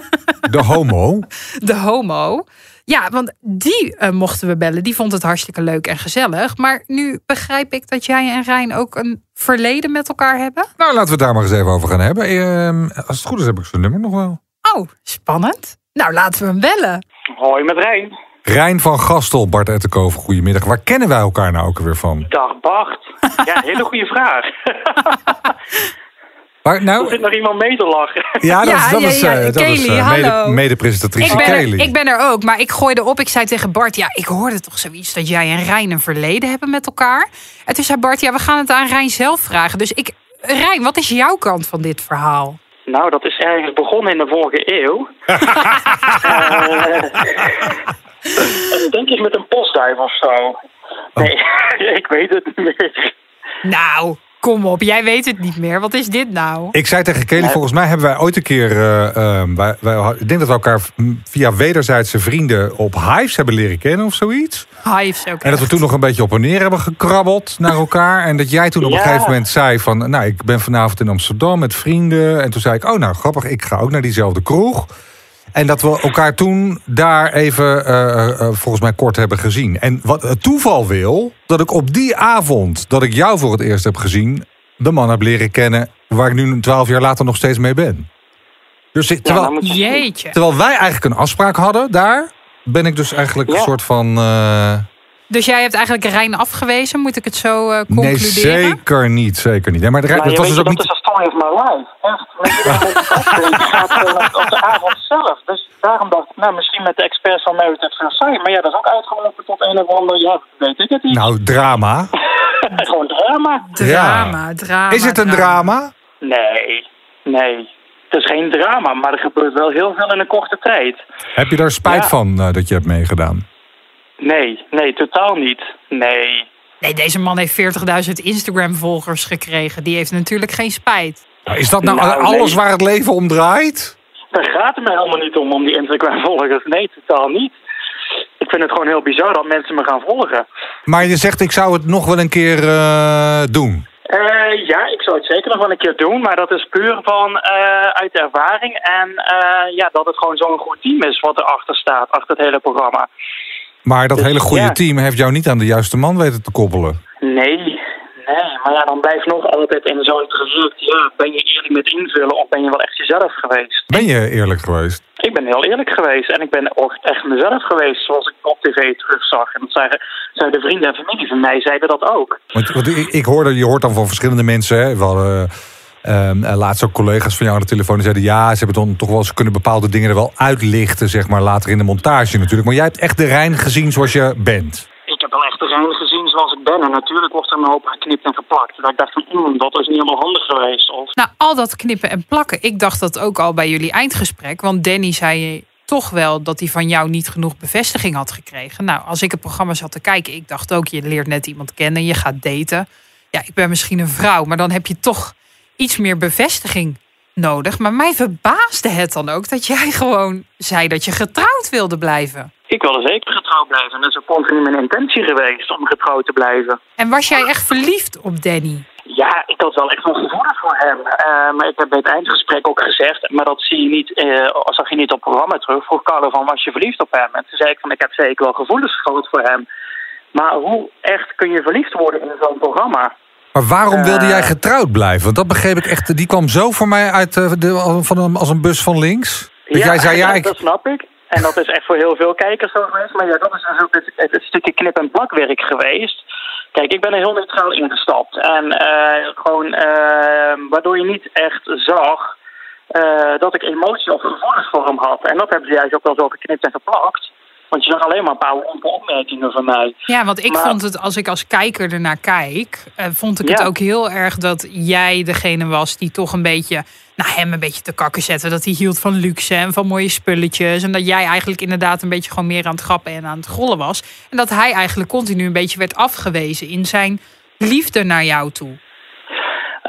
de homo. de homo... Ja, want die eh, mochten we bellen. Die vond het hartstikke leuk en gezellig. Maar nu begrijp ik dat jij en Rijn ook een verleden met elkaar hebben. Nou, laten we het daar maar eens even over gaan hebben. Ehm, als het goed is, heb ik zijn nummer nog wel. Oh, spannend. Nou, laten we hem bellen. Hoi met Rijn. Rijn van Gastel, Bart Ettenkoven, goedemiddag. Waar kennen wij elkaar nou ook weer van? Dag Bart. Ja, hele goede vraag. Waar, Er nou, zit nog iemand mee te lachen. ja, dat, Ja, dat ja, is, ja, eh, dat Kelly, is eh, hallo. mede, mede-presentatrice Ik ben, Kelly. er, ik ben er ook, maar ik gooide op. Ik zei tegen Bart, ja, ik hoorde toch zoiets dat jij en Rijn een verleden hebben met elkaar. En toen zei Bart, ja, we gaan het aan Rijn zelf vragen. Dus ik, Rijn, wat is jouw kant van dit verhaal? Nou, dat is ergens begonnen in de vorige eeuw. Eh, denk ik met een postduif of zo. Nee, ik weet het niet meer. Nou, kom op, jij weet het niet meer. Wat is dit nou? Ik zei tegen Kelly, volgens mij hebben wij ooit een keer... eh, ehm, wij, ik denk dat we elkaar via wederzijdse vrienden op Hives hebben leren kennen of zoiets. Hives ook. En dat we toen nog een beetje op en neer hebben gekrabbeld naar elkaar. En dat jij toen op een Ja. gegeven moment zei van... nou, ik ben vanavond in Amsterdam met vrienden. En toen zei ik, oh nou, grappig, ik ga ook naar diezelfde kroeg. En dat we elkaar toen daar even, eh, eh, volgens mij, kort hebben gezien. En wat het toeval wil, dat ik op die avond... dat ik jou voor het eerst heb gezien... de man heb leren kennen... waar ik nu twaalf jaar later nog steeds mee ben. Dus Ja, terwijl. Jeetje. terwijl wij eigenlijk een afspraak hadden daar... ben ik dus eigenlijk een soort van... eh, Dus jij hebt eigenlijk Rijn afgewezen, moet ik het zo eh, Nee, concluderen? zeker niet. Zeker niet. Nee, maar Nou, dat je was dus ook dat niet. Story of my life. Echt. Je gaat op de avond zelf. Dus daarom dacht ik, nou, misschien met de experts van Merit at Sight. Maar ja, dat is ook uitgelopen tot een of ander, ja, weet ik het niet. Nou, drama. Gewoon drama. Drama, drama. Is het een drama? Nee, nee. Het is geen drama, maar er gebeurt wel heel veel in een korte tijd. Heb je daar spijt Ja. van eh, dat je hebt meegedaan? Nee, nee, totaal niet. Nee. Nee, deze man heeft 40.000 Instagram-volgers gekregen. Die heeft natuurlijk geen spijt. Nou, Is dat nou, Nou, alles nee. waar het leven om draait? Daar gaat het mij helemaal niet om, om die Instagram-volgers. Nee, totaal niet. Ik vind het gewoon heel bizar dat mensen me gaan volgen. Maar je zegt, ik zou het nog wel een keer eh, doen. Eh, ja, ik zou het zeker nog wel een keer doen, maar dat is puur van eh, uit ervaring. En eh, ja, dat het gewoon zo'n goed team is wat erachter staat, achter het hele programma. Maar dat Dus, hele goede ja. team heeft jou niet aan de juiste man weten te koppelen. Nee, nee, maar ja, dan blijft nog altijd in zo'n traject, ja, ben je eerlijk met invullen of ben je wel echt jezelf geweest? Ben je eerlijk geweest? Ik ben heel eerlijk geweest en ik ben ook echt mezelf geweest, zoals ik op tv terugzag. En dat zeiden, zeiden vrienden en familie van mij, zeiden dat ook. Want, want ik, ik hoorde, je hoort dan van verschillende mensen. Hè, we hadden ehm, eh, laatst ook collega's van jou aan de telefoon die zeiden... ja, ze hebben dan toch wel, ze kunnen bepaalde dingen er wel uitlichten, zeg maar, later in de montage natuurlijk. Maar jij hebt echt de Rijn gezien zoals je bent. Ik heb wel echt de Rijn gezien zoals ik ben. En natuurlijk wordt er een hoop geknipt en geplakt. Dat ik dacht van, mm, dat is niet helemaal handig geweest. Of, Nou, al dat knippen en plakken. Ik dacht dat ook al bij jullie eindgesprek. Want Danny zei toch wel dat hij van jou niet genoeg bevestiging had gekregen. Nou, als ik het programma zat te kijken, ik dacht ook, je leert net iemand kennen, je gaat daten. Ja, ik ben misschien een vrouw, maar dan heb je toch iets meer bevestiging nodig. Maar mij verbaasde het dan ook dat jij gewoon zei dat je getrouwd wilde blijven. ik wilde zeker getrouwd blijven. En dat is ook continu mijn intentie geweest om getrouwd te blijven. En was jij echt verliefd op Danny? Ja, ik had wel echt wel gevoelens voor hem. Eh, maar ik heb bij het eindgesprek ook gezegd, maar dat zie je niet, eh, zag je niet op het programma terug. Vroeg Carlo van, was je verliefd op hem? En toen zei ik van, ik heb zeker wel gevoelens gehad voor hem. Maar hoe echt kun je verliefd worden in zo'n programma? Maar waarom wilde Eh. jij getrouwd blijven? Want dat begreep ik echt. Die kwam zo voor mij uit eh, de, van een, als een bus van links. Dat jij zei, ja, ik, dat snap ik. En dat is echt voor heel veel kijkers zo geweest. Maar ja, dat is dus ook het, het, het stukje knip- en plakwerk geweest. Kijk, ik ben er heel neutraal ingestapt. En eh, gewoon, eh, waardoor je niet echt zag eh, dat ik emotie of gevoelens voor hem had. En dat hebben ze juist ook wel zo geknipt en geplakt. Want je zag alleen maar een paar lompe opmerkingen van mij. Ja, want ik Maar- vond het, als ik als kijker ernaar kijk, eh, vond ik het ook heel erg dat jij degene was die toch een beetje, nou hem een beetje te kakken zette. Dat hij hield van luxe en van mooie spulletjes. En dat jij eigenlijk inderdaad een beetje gewoon meer aan het grappen en aan het grollen was. En dat hij eigenlijk continu een beetje werd afgewezen in zijn liefde naar jou toe.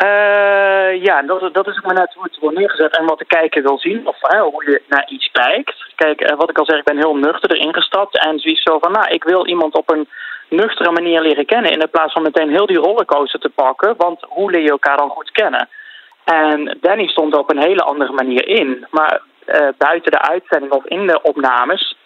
Eh, ja, dat, dat is ook maar net hoe het wordt neergezet en wat de kijker wil zien. Of hoe je naar iets kijkt. Kijk, eh, wat ik al zeg, ik ben heel nuchter erin gestapt. En zoiets zo van, nou, ik wil iemand op een nuchtere manier leren kennen. In plaats van meteen heel die rollercoaster te pakken. Want hoe leer je elkaar dan goed kennen? En Danny stond er op een hele andere manier in. Maar eh, buiten de uitzending of in de opnames...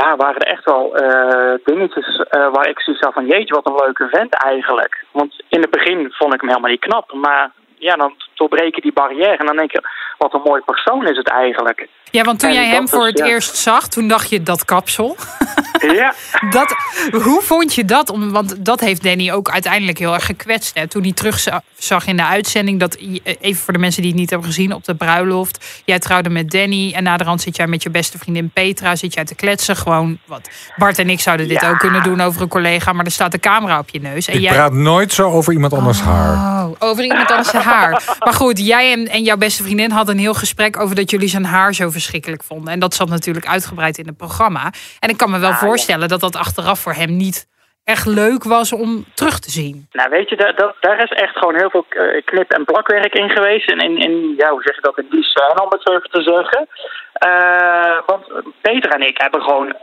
Ja, waren er echt wel eh, dingetjes eh, waar ik zoiets had van... Jeetje, wat een leuke vent eigenlijk. Want in het begin vond ik hem helemaal niet knap. Maar ja, dan doorbreken die barrière. En dan denk je, wat een mooi persoon is het eigenlijk. Ja, want toen En jij hem is, voor het ja. eerst zag, toen dacht je dat kapsel. ja, Dat, hoe vond je dat? Om, want dat heeft Danny ook uiteindelijk heel erg gekwetst. Hè? Toen hij terugzag in de uitzending. Dat, even voor de mensen die het niet hebben gezien. Op de bruiloft. Jij trouwde met Danny. En na de rand zit jij met je beste vriendin Petra. Zit jij te kletsen. Gewoon wat. Bart en ik zouden dit Ja. ook kunnen doen over een collega. Maar er staat de camera op je neus. En ik jij, praat nooit zo over iemand anders haar. Oh, over iemand anders haar. Maar goed, jij en, en jouw beste vriendin hadden een heel gesprek over dat jullie zijn haar zo verschrikkelijk vonden. En dat zat natuurlijk uitgebreid in het programma. En ik kan me wel Ah, ja. voorstellen dat dat achteraf voor hem niet echt leuk was om terug te zien. nou weet je, daar, daar, daar is echt gewoon heel veel eh, knip- en plakwerk in geweest. En in, in, ja, hoe zeg je dat, in die scène om het zo even te zeggen. Eh, want Peter en ik hebben gewoon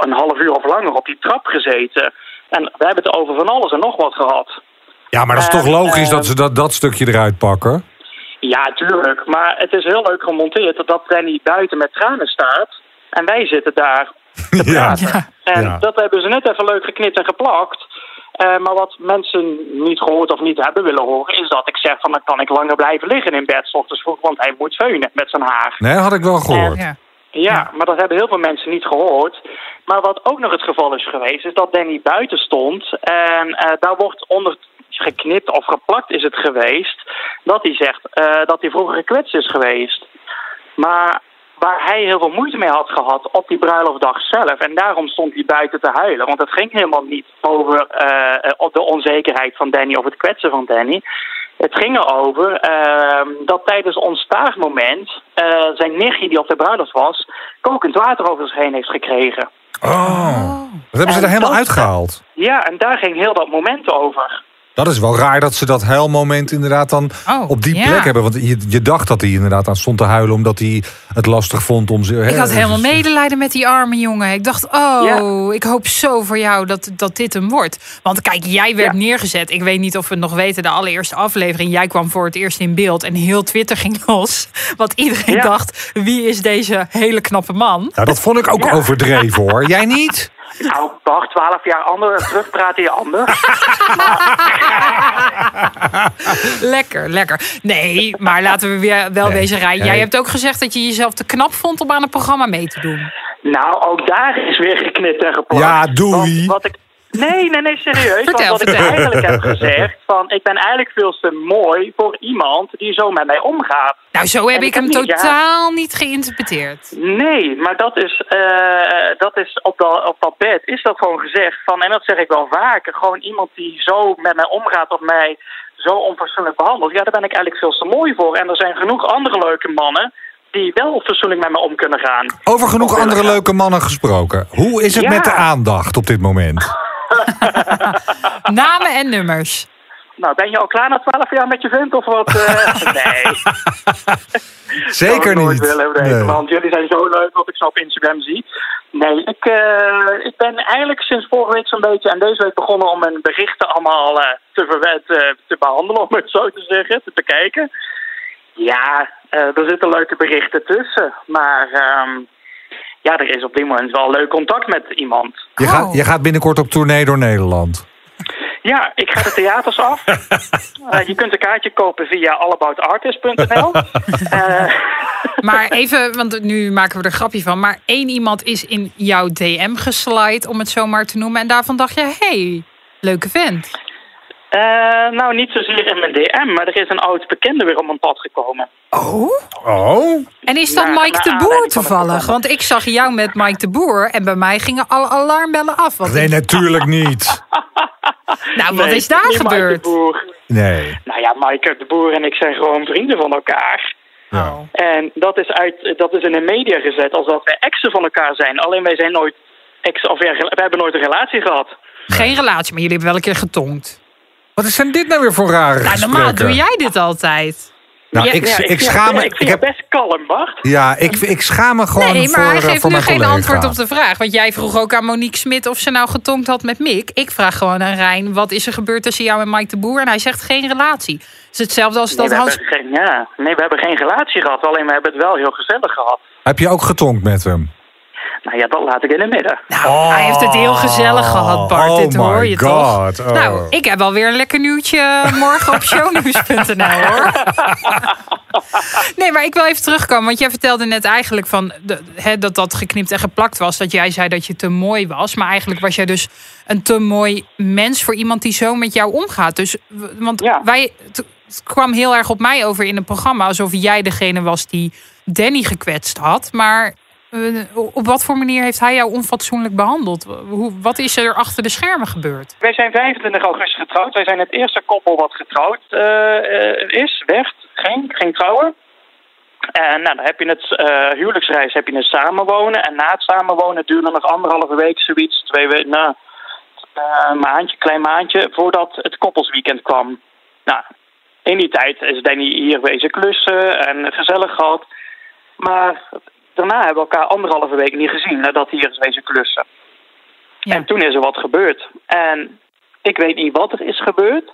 een half uur of langer op die trap gezeten. En we hebben het over van alles en nog wat gehad. Ja, maar dat is toch Eh, logisch dat ze dat, dat stukje eruit pakken? Ja, tuurlijk. Maar het is heel leuk gemonteerd dat Danny buiten met tranen staat. En wij zitten daar. ja. Ja. En Ja. dat hebben ze net even leuk geknipt en geplakt. Eh, maar wat mensen niet gehoord of niet hebben willen horen... is dat ik zeg van dan kan ik langer blijven liggen in bed... 's ochtends vroeg, want hij moet veunen met zijn haar. Nee, had ik wel gehoord. Ja. Ja, maar dat hebben heel veel mensen niet gehoord. Maar wat ook nog het geval is geweest... is dat Danny buiten stond. En eh, daar wordt onder geknipt of geplakt is het geweest... dat hij zegt eh, dat hij vroeger gekwetst is geweest. Maar waar hij heel veel moeite mee had gehad op die bruiloftdag zelf. En daarom stond hij buiten te huilen. Want het ging helemaal niet over eh, op de onzekerheid van Danny of het kwetsen van Danny. Het ging erover ehm, dat tijdens ons staartmoment eh, zijn nichtje die op de bruiloft was... kokend water over zich heen heeft gekregen. Oh. Dat hebben ze En er helemaal dat- uitgehaald. Ja, en daar ging heel dat moment over. Dat is wel raar dat ze dat huilmoment inderdaad dan Oh, op die ja. plek hebben. Want je, je dacht dat hij inderdaad aan stond te huilen... omdat hij het lastig vond om... ze- Ik hè, had helemaal dus- medelijden met die arme jongen. Ik dacht, oh, ik hoop zo voor jou dat, dat dit hem wordt. Want kijk, jij werd Ja. neergezet. Ik weet niet of we het nog weten, de allereerste aflevering. Jij kwam voor het eerst in beeld en heel Twitter ging los. Want iedereen Ja. dacht, wie is deze hele knappe man? Nou, dat vond ik ook Ja. overdreven hoor. Jij niet? Nou, Bart, 12 jaar anders, terug praat je anders. Lekker, lekker. Nee, maar laten we weer wel Nee, wezen rijden. nee. Jij hebt ook gezegd dat je jezelf te knap vond om aan het programma mee te doen. Nou, ook daar is weer geknipt en geplakt. Ja, doei. Want Wat ik, nee, nee, nee, serieus. Vertel, want wat vertel. ik eigenlijk heb gezegd, van ik ben eigenlijk veel te mooi voor iemand die zo met mij omgaat. Nou, zo heb En ik ik hem ja. totaal niet geïnterpreteerd. Nee, maar dat is, eh, dat is op, dat, op dat bed is dat gewoon gezegd. Van, en dat zeg ik wel vaker. Gewoon iemand die zo met mij omgaat of mij zo onfatsoenlijk behandelt. Ja, daar ben ik eigenlijk veel te mooi voor. En er zijn genoeg andere leuke mannen die wel fatsoenlijk met me om kunnen gaan. Over genoeg andere gaan. leuke mannen gesproken. Hoe is het Ja. met de aandacht op dit moment? Namen en nummers. Nou, ben je al klaar na 12 jaar met je vent of wat? eh? nee. Zeker niet. willen Nee. want jullie zijn zo leuk wat ik zo op Instagram zie. Nee, ik, eh, ik ben eigenlijk sinds vorige week zo'n beetje en deze week begonnen om mijn berichten allemaal eh, te, verwet, te, te behandelen, om het zo te zeggen, te bekijken. Ja, eh, er zitten leuke berichten tussen, maar ehm, ja, er is op dit moment wel leuk contact met iemand. Je, Oh. gaat, je gaat binnenkort op tournee door Nederland. Ja, ik ga de theaters af. Eh, je kunt een kaartje kopen via allaboutartist.nl. Eh Maar even, want nu maken we er een grapje van. Maar één iemand is in jouw DM geslide, om het zo maar te noemen. En daarvan dacht je, hey, leuke vent. Eh, nou, niet zozeer in mijn DM, maar er is een oud bekende weer op mijn pad gekomen. Oh? Oh? En is dat Ja, Mike de Boer toevallig? Want ik zag jou met Mike de Boer en bij mij gingen alle alarmbellen af. Want Nee, ik- natuurlijk niet. nou, wat Nee, is daar niet Mike gebeurd? de Boer. Nee. Nou ja, Mike de Boer en ik zijn gewoon vrienden van elkaar. Ja. Oh. En dat is, uit, dat is in de media gezet alsof wij exen van elkaar zijn. Alleen wij zijn nooit ex, of ja, we hebben nooit een relatie gehad. Geen relatie, maar jullie hebben wel een keer getongd. Wat is dit nou weer voor rare Nou, normaal doe jij dit altijd. Nou, Ja, ik, Ja, ik, vind schaam me... het- ik Ik heb, het best kalm, Bart. ja, ik, ik schaam me gewoon Nee, voor, maar hij eh, geeft voor nu geen collega. antwoord op de vraag. Want jij vroeg ook aan Monique Smit of ze nou getongd had met Mick. Ik vraag gewoon aan Rijn, wat is er gebeurd tussen jou en Mike de Boer? En hij zegt geen relatie. Het is hetzelfde als Nee dat Hans... geen, ja, nee, we hebben geen relatie gehad. Alleen we hebben het wel heel gezellig gehad. Heb je ook getonkt met hem? Nou ja, dat laat ik in het midden. Nou, hij heeft het heel gezellig gehad, Bart. Oh Dit hoor my je God, toch? oh. Nou, ik heb alweer een lekker nieuwtje morgen op shownieuws.nl hoor. Nee, maar ik wil even terugkomen. Want jij vertelde net eigenlijk van de, dat dat geknipt en geplakt was. Dat jij zei dat je te mooi was. Maar eigenlijk was jij dus een te mooi mens voor iemand die zo met jou omgaat. Dus, want Ja. wij, het, het kwam heel erg op mij over in het programma. Alsof jij degene was die Danny gekwetst had. Maar eh, op wat voor manier heeft hij jou onfatsoenlijk behandeld? Hoe, wat is er achter de schermen gebeurd? Wij zijn 25 augustus getrouwd. Wij zijn het eerste koppel wat getrouwd eh, eh, is, werd, ging, ging trouwen. En nou, dan heb je het eh, huwelijksreis, heb je het samenwonen. En na het samenwonen duurde nog anderhalve week zoiets, twee weken, nou, eh, een maandje, klein maandje, voordat het koppelsweekend kwam. Nou, in die tijd is Danny hier wezen klussen en gezellig gehad. Maar daarna hebben we elkaar anderhalve week niet gezien nadat hij hier is wezen klussen. Ja. En toen is er wat gebeurd. En ik weet niet wat er is gebeurd.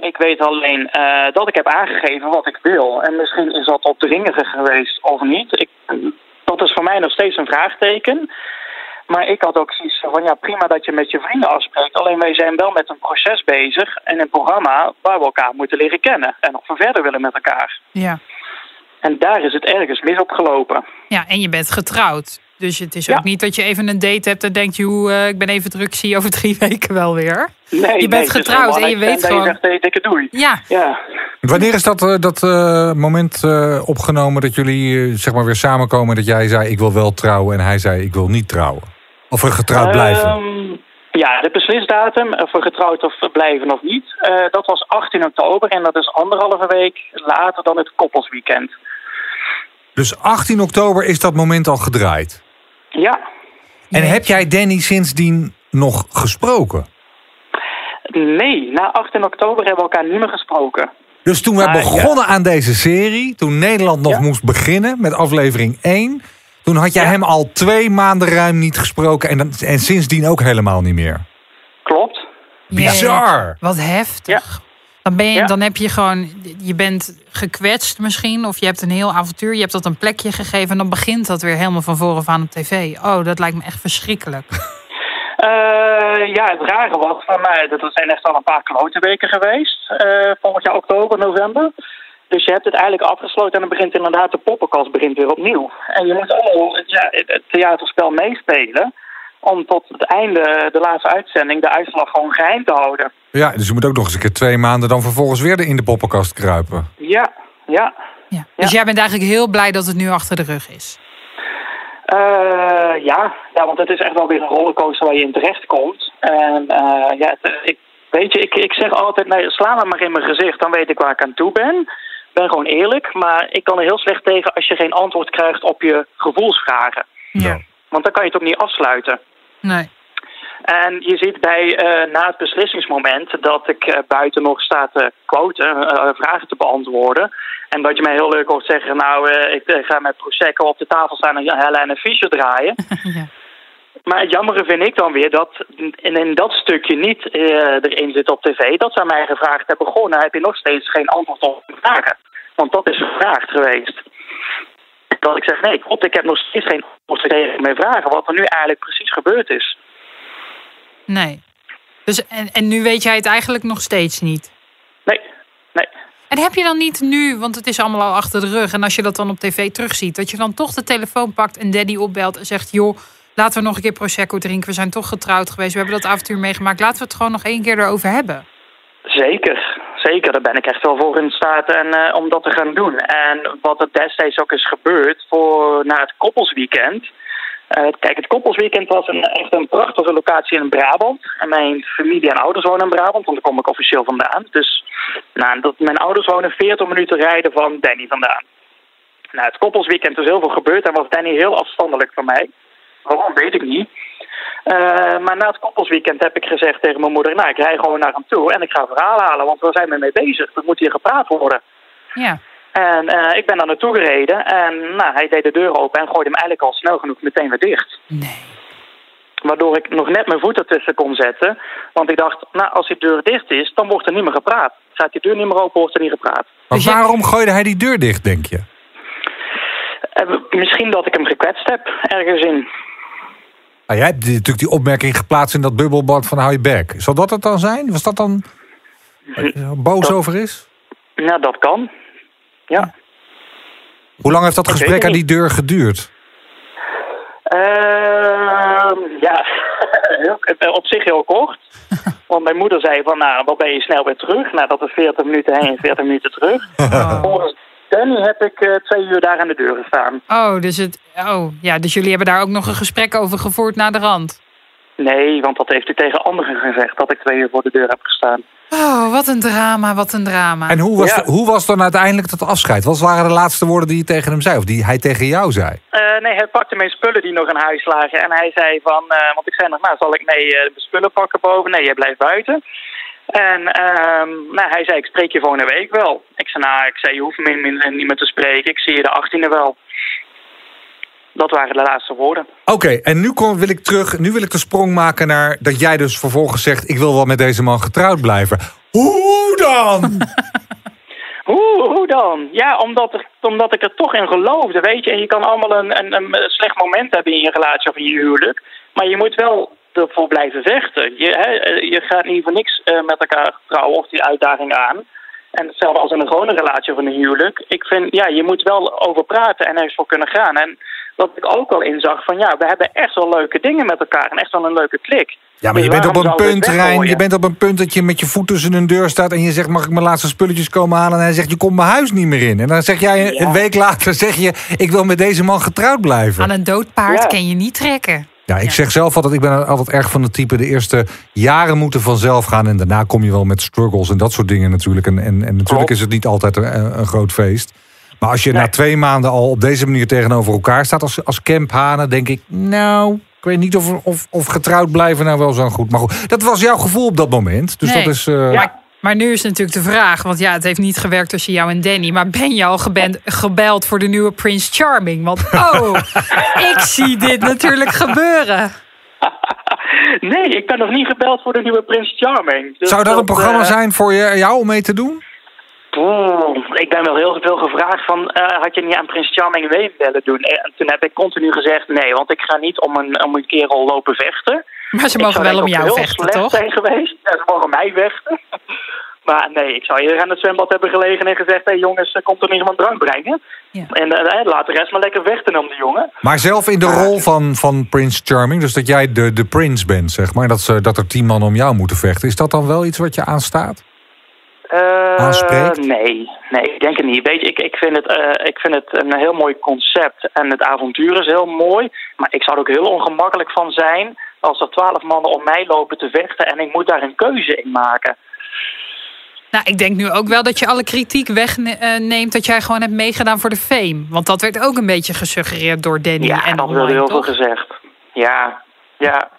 Ik weet alleen eh, dat ik heb aangegeven wat ik wil. En misschien is dat opdringiger geweest of niet. Ik, dat is voor mij nog steeds een vraagteken. Maar ik had ook zoiets van, ja prima dat je met je vrienden afspreekt. Alleen wij zijn wel met een proces bezig en een programma waar we elkaar moeten leren kennen. En of we verder willen met elkaar. Ja. En daar is het ergens mis op gelopen. ja, en je bent getrouwd. Dus het is Ja. ook niet dat je even een date hebt en denkt... joh, eh, ik ben even druk, zie je over drie weken wel weer. Nee, Je bent nee, getrouwd en je weet gewoon- Je zegt, hey, dikke doei. Ja, Ja. Wanneer is dat, eh, dat eh, moment eh, opgenomen dat jullie zeg maar weer samenkomen... dat jij zei ik wil wel trouwen en hij zei ik wil niet trouwen? Of we getrouwd blijven? Ehm, ja, de beslisdatum, of we getrouwd of blijven of niet, eh, dat was 18 oktober en dat is anderhalve week later dan het koppelsweekend. Dus 18 oktober is dat moment al gedraaid. Ja, En heb jij Danny sindsdien nog gesproken? Nee, na 18 oktober hebben we elkaar niet meer gesproken. Dus toen we Ah, begonnen aan deze serie, toen Nederland nog Ja. moest beginnen met aflevering 1, toen had jij Ja. hem al twee maanden ruim niet gesproken en, dan, en sindsdien ook helemaal niet meer. Klopt. Bizar! Wat heftig. Dan, ben je, Ja. dan heb je gewoon, je bent gekwetst misschien, of je hebt een heel avontuur, je hebt dat een plekje gegeven en dan begint dat weer helemaal van voren af aan op tv. Oh, dat lijkt me echt verschrikkelijk. Eh, ja, het rare was van mij, dat zijn echt al een paar klote weken geweest. eh volgend jaar oktober, november. Dus je hebt het eigenlijk afgesloten en dan begint inderdaad de poppenkast begint weer opnieuw. En je moet al het, ja, het theaterspel meespelen om tot het einde, de laatste uitzending, de uitslag gewoon geheim te houden. Ja, dus je moet ook nog eens een keer twee maanden dan vervolgens weer in de poppenkast kruipen. Ja, ja. Ja. Dus jij bent eigenlijk heel blij dat het nu achter de rug is. Eh, ja. ja, want het is echt wel weer een rollercoaster waar je in terecht komt. En eh, ja, het, ik, weet je, ik, ik zeg altijd, nee, sla me maar in mijn gezicht, dan weet ik waar ik aan toe ben. Ik ben gewoon eerlijk, maar ik kan er heel slecht tegen als je geen antwoord krijgt op je gevoelsvragen. Ja. Want dan kan je het ook niet afsluiten. Nee. En je ziet bij, eh, na het beslissingsmoment dat ik eh, buiten nog sta te quoten, eh, vragen te beantwoorden. En dat je mij heel leuk hoort zeggen, nou, ik ga met Prosecco op de tafel staan en Helene Fischer draaien. Ja. Maar het jammere vind ik dan weer dat in, in dat stukje niet erin zit op tv. Dat ze aan mij gevraagd hebben, goh, nou heb je nog steeds geen antwoord op de vragen. Want dat is gevraagd geweest. Dat ik zeg, nee, klopt, ik heb nog steeds geen antwoord gekregen op mijn vragen. Wat er nu eigenlijk precies gebeurd is. Nee. Dus, en, en nu weet jij het eigenlijk nog steeds niet. Nee, nee. En heb je dan niet nu, want het is allemaal al achter de rug... en als je dat dan op tv terugziet... dat je dan toch de telefoon pakt en daddy opbelt en zegt... joh, laten we nog een keer Prosecco drinken. We zijn toch getrouwd geweest. We hebben dat avontuur meegemaakt. Laten we het gewoon nog één keer erover hebben. Zeker, zeker. Daar ben ik echt wel voor in staat en, eh, om dat te gaan doen. En wat er destijds ook is gebeurd voor na het koppelsweekend. Eh, kijk, het koppelsweekend was een, echt een prachtige locatie in Brabant. En mijn familie en ouders wonen in Brabant, want daar kom ik officieel vandaan. Dus nou, dat, mijn ouders wonen 40 minuten rijden van Danny vandaan. Nou, het koppelsweekend is heel veel gebeurd en was Danny heel afstandelijk van mij. Waarom, weet ik niet. Eh, maar na het koppelsweekend heb ik gezegd tegen mijn moeder... nou, ik rij gewoon naar hem toe en ik ga verhalen halen... want we zijn ermee bezig. Er moet hier gepraat worden. Ja. En eh, ik ben daar naartoe gereden en nou, hij deed de deur open... en gooide hem eigenlijk al snel genoeg meteen weer dicht. Nee. Waardoor ik nog net mijn voet ertussen kon zetten. Want ik dacht, nou, als die deur dicht is, dan wordt er niet meer gepraat. Gaat die deur niet meer open, wordt er niet gepraat. Maar Dus jij- waarom gooide hij die deur dicht, denk je? Eh, misschien dat ik hem gekwetst heb, ergens in. Nou, jij hebt natuurlijk die opmerking geplaatst in dat bubbelbad van hou je bek. Zal dat het dan zijn? Was dat dan waar je boos Dat- over is? Nou, dat kan. Ja. Hoe lang heeft dat gesprek aan die deur geduurd? Ehm ja, heel- op zich heel kort. Want mijn moeder zei van, nou, dan ben je snel weer terug. Nou, dat is 40 minuten heen en 40 minuten terug. Oh. Volgens Danny heb ik eh, twee uur daar aan de deur gestaan. Oh, dus het. Oh, ja, dus jullie hebben daar ook nog een gesprek over gevoerd na de rand. Nee, want dat heeft hij tegen anderen gezegd, dat ik twee uur voor de deur heb gestaan. Oh, wat een drama, wat een drama. En hoe was, Ja. de- hoe was dan uiteindelijk dat afscheid? Wat waren de laatste woorden die je tegen hem zei? Of die hij tegen jou zei? Eh, nee, hij pakte mijn spullen die nog in huis lagen. En hij zei van, eh, want ik zei nog, nou, zal ik nee, eh, mijn spullen pakken boven? Nee, jij blijft buiten. En ehm, nou, hij zei, ik spreek je volgende week wel. Ik zei, nou, ik zei, je hoeft me niet- niet meer te spreken. Ik zie je de 18e wel. Dat waren de laatste woorden. Oké, en nu kom, wil ik terug. Nu wil ik de sprong maken naar dat jij dus vervolgens zegt: ik wil wel met deze man getrouwd blijven. Hoe dan? Hoe, hoe dan? Ja, omdat, er, omdat ik er toch in geloofde, weet je. En je kan allemaal een, een, een slecht moment hebben in je relatie of in je huwelijk. Maar je moet wel ervoor blijven vechten. Je, hè, je gaat niet voor niks eh, met elkaar trouwen of die uitdaging aan. En hetzelfde als in een gewone relatie of in een huwelijk. Ik vind, ja, je moet wel over praten en ergens voor kunnen gaan. En wat ik ook wel inzag van, ja, we hebben echt wel leuke dingen met elkaar. En echt wel een leuke klik. Ja, maar je Dus bent op een punt, het Rijn. Je bent op een punt dat je met je voet tussen een deur staat. en je zegt: mag ik mijn laatste spulletjes komen halen? En hij zegt: je komt mijn huis niet meer in. En dan zeg jij een week later: zeg je: ik wil met deze man getrouwd blijven. Aan een dood paard Ja. kan je niet trekken. Ja, ik Ja. zeg zelf altijd, ik ben altijd erg van de type... de eerste jaren moeten vanzelf gaan... en daarna kom je wel met struggles en dat soort dingen natuurlijk. En, en, en natuurlijk Klopt. is het niet altijd een, een groot feest. Maar als je Nee. na twee maanden al op deze manier tegenover elkaar staat... als, als camphanen, denk ik, nou, Ik weet niet of, of, of getrouwd blijven nou wel zo goed. Maar goed, dat was jouw gevoel op dat moment. Dus Nee. dat is... eh, Ja. Maar nu is natuurlijk de vraag, want ja, het heeft niet gewerkt tussen jou en Danny. Maar ben je al gebeld voor de nieuwe Prince Charming? Want oh, ik zie dit natuurlijk gebeuren. Nee, ik ben nog niet gebeld voor de nieuwe Prince Charming. Dus Zou dat een programma eh, zijn voor je, jou om mee te doen? Oeh, ik ben wel heel veel gevraagd van, eh, had je niet aan Prins Charming mee willen doen? En toen heb ik continu gezegd nee, want ik ga niet om een, om een kerel lopen vechten. Maar ze mogen wel om jou vechten, toch? zijn geweest. Ja, ze mogen mij vechten. Maar nee, ik zou eerder aan het zwembad hebben gelegen en gezegd... hé hey jongens, er komt er nog iemand drank brengen? Ja. En eh, laat de rest maar lekker vechten dan, die jongen. Maar zelf in de rol van, van Prince Charming, dus dat jij de, de prins bent, zeg maar, dat, ze, dat er tien man om jou moeten vechten, is dat dan wel iets wat je aanstaat? Eh, Aanspreekt? Nee, nee, ik denk het niet. Weet je, ik, ik, vind het, eh, ik vind het een heel mooi concept en het avontuur is heel mooi. Maar ik zou er ook heel ongemakkelijk van zijn als er twaalf mannen om mij lopen te vechten en ik moet daar een keuze in maken. Nou, ik denk nu ook wel dat je alle kritiek wegneemt dat jij gewoon hebt meegedaan voor de fame. Want dat werd ook een beetje gesuggereerd door Danny Ja, en dat wordt heel toch? veel gezegd. Ja, ja.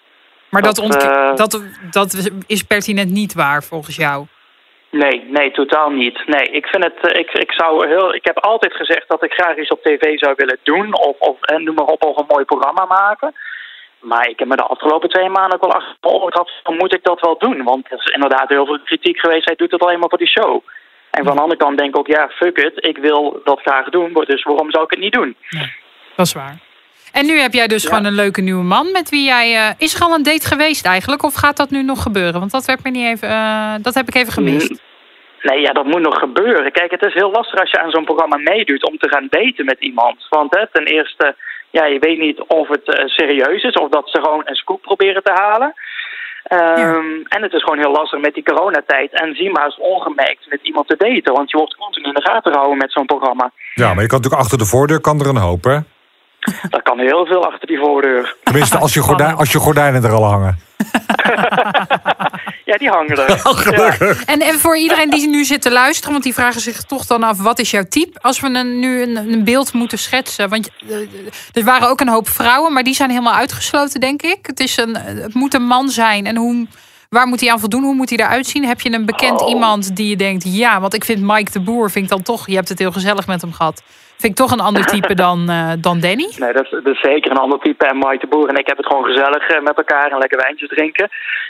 Maar dat, eh, dat, dat is pertinent niet waar volgens jou. Nee, nee, totaal niet. Nee, ik vind het, eh, ik, ik zou heel, ik heb altijd gezegd dat ik graag iets op tv zou willen doen of, of en noem maar op, of een mooi programma maken. Maar ik heb me de afgelopen twee maanden ook wel achter moet ik dat wel doen? Want er is inderdaad heel veel kritiek geweest, hij doet het alleen maar voor die show. En van de andere kant denk ik ook, ja, fuck it, ik wil dat graag doen, dus waarom zou ik het niet doen? Dat is waar. En nu heb jij dus Ja. gewoon een leuke nieuwe man met wie jij. eh, is er al een date geweest eigenlijk? Of gaat dat nu nog gebeuren? Want dat werd me niet even. eh, dat heb ik even gemist. Mm, Nee, ja, dat moet nog gebeuren. Kijk, het is heel lastig als je aan zo'n programma meedoet om te gaan daten met iemand. Want hè, ten eerste, ja, je weet niet of het eh, serieus is of dat ze gewoon een scoop proberen te halen. Ehm, En het is gewoon heel lastig met die coronatijd. En zie maar eens ongemerkt met iemand te daten. Want je wordt continu in de gaten gehouden met zo'n programma. Ja, maar je kan natuurlijk achter de voordeur kan er een hoop, hè? Daar kan heel veel achter die voordeur. Tenminste, als je, gordijn, als je gordijnen er al hangen. Ja, die hangen er. Ja. En, en voor iedereen die nu zit te luisteren, want die vragen zich toch dan af: wat is jouw type? Als we een, nu een, een beeld moeten schetsen. Want eh, er waren ook een hoop vrouwen, maar die zijn helemaal uitgesloten, denk ik. Het, is een, het moet een man zijn. En hoe, waar moet hij aan voldoen? Hoe moet hij eruit zien? Heb je een bekend Oh. iemand die je denkt: ja, want ik vind Mike de Boer, vind ik dan toch, je hebt het heel gezellig met hem gehad. Vind ik toch een ander type dan, eh, dan Danny? Nee, dat is, dat is zeker een ander type. En Mike de Boer en ik heb het gewoon gezellig eh, met elkaar en lekker wijntjes drinken.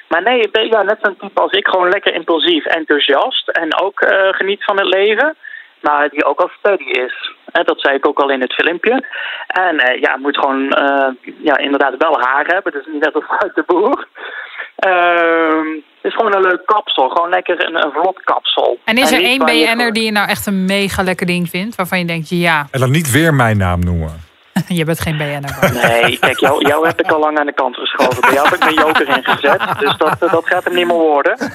Maar nee, ik ben ja, net zo'n type als ik. Gewoon lekker impulsief, enthousiast. En ook eh, geniet van het leven. Maar die ook al steady is. Eh, dat zei ik ook al in het filmpje. En ja, moet gewoon ja, inderdaad wel haar hebben. Dus niet net als uit de boer. Ehm, het is gewoon een leuk kapsel. Gewoon lekker een, een vlot kapsel. En is er één BN'er gewoon- die je nou echt een mega lekker ding vindt? Waarvan je denkt: ja, En dan niet weer mijn naam noemen. je bent geen BN'er. Nee, kijk, jou, jou heb ik al lang aan de kant geschoven. Bij jou heb ik mijn joker ingezet. Dus dat, dat gaat hem niet meer worden.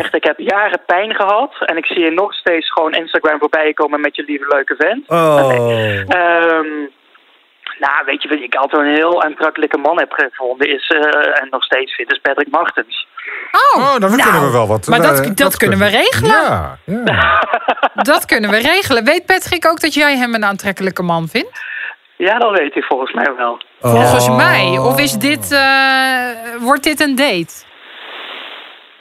Echt, ik heb jaren pijn gehad. En ik zie je nog steeds gewoon Instagram voorbij komen met je lieve leuke vent. Oh. Ehm, nou, weet je wat ik altijd een heel aantrekkelijke man heb gevonden is, eh, en nog steeds vind, is Patrick Martens. Oh, Oh, dan kunnen we wel wat. Maar dat, eh, dat, kunnen we regelen. Ja, ja. Dat kunnen we regelen. Weet Patrick ook dat jij hem een aantrekkelijke man vindt? Ja, dat weet ik volgens mij wel. Volgens Oh. mij. Of is dit, eh, wordt dit een date?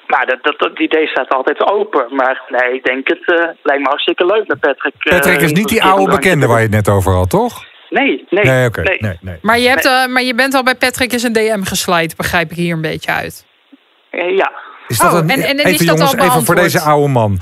Nou, dat, dat, idee staat altijd open. Maar nee, ik denk het eh, lijkt me hartstikke leuk met Patrick. Patrick is niet die oude bekende waar je het net over had, toch? Nee, nee. Nee, oké. nee. Nee, nee. Maar je, hebt, eh, maar je bent al bij Patrick in zijn DM geslijt, begrijp ik hier een beetje uit. Eh, ja. Is dat Oh, een, en- en is even dat jongens, al even voor deze oude man.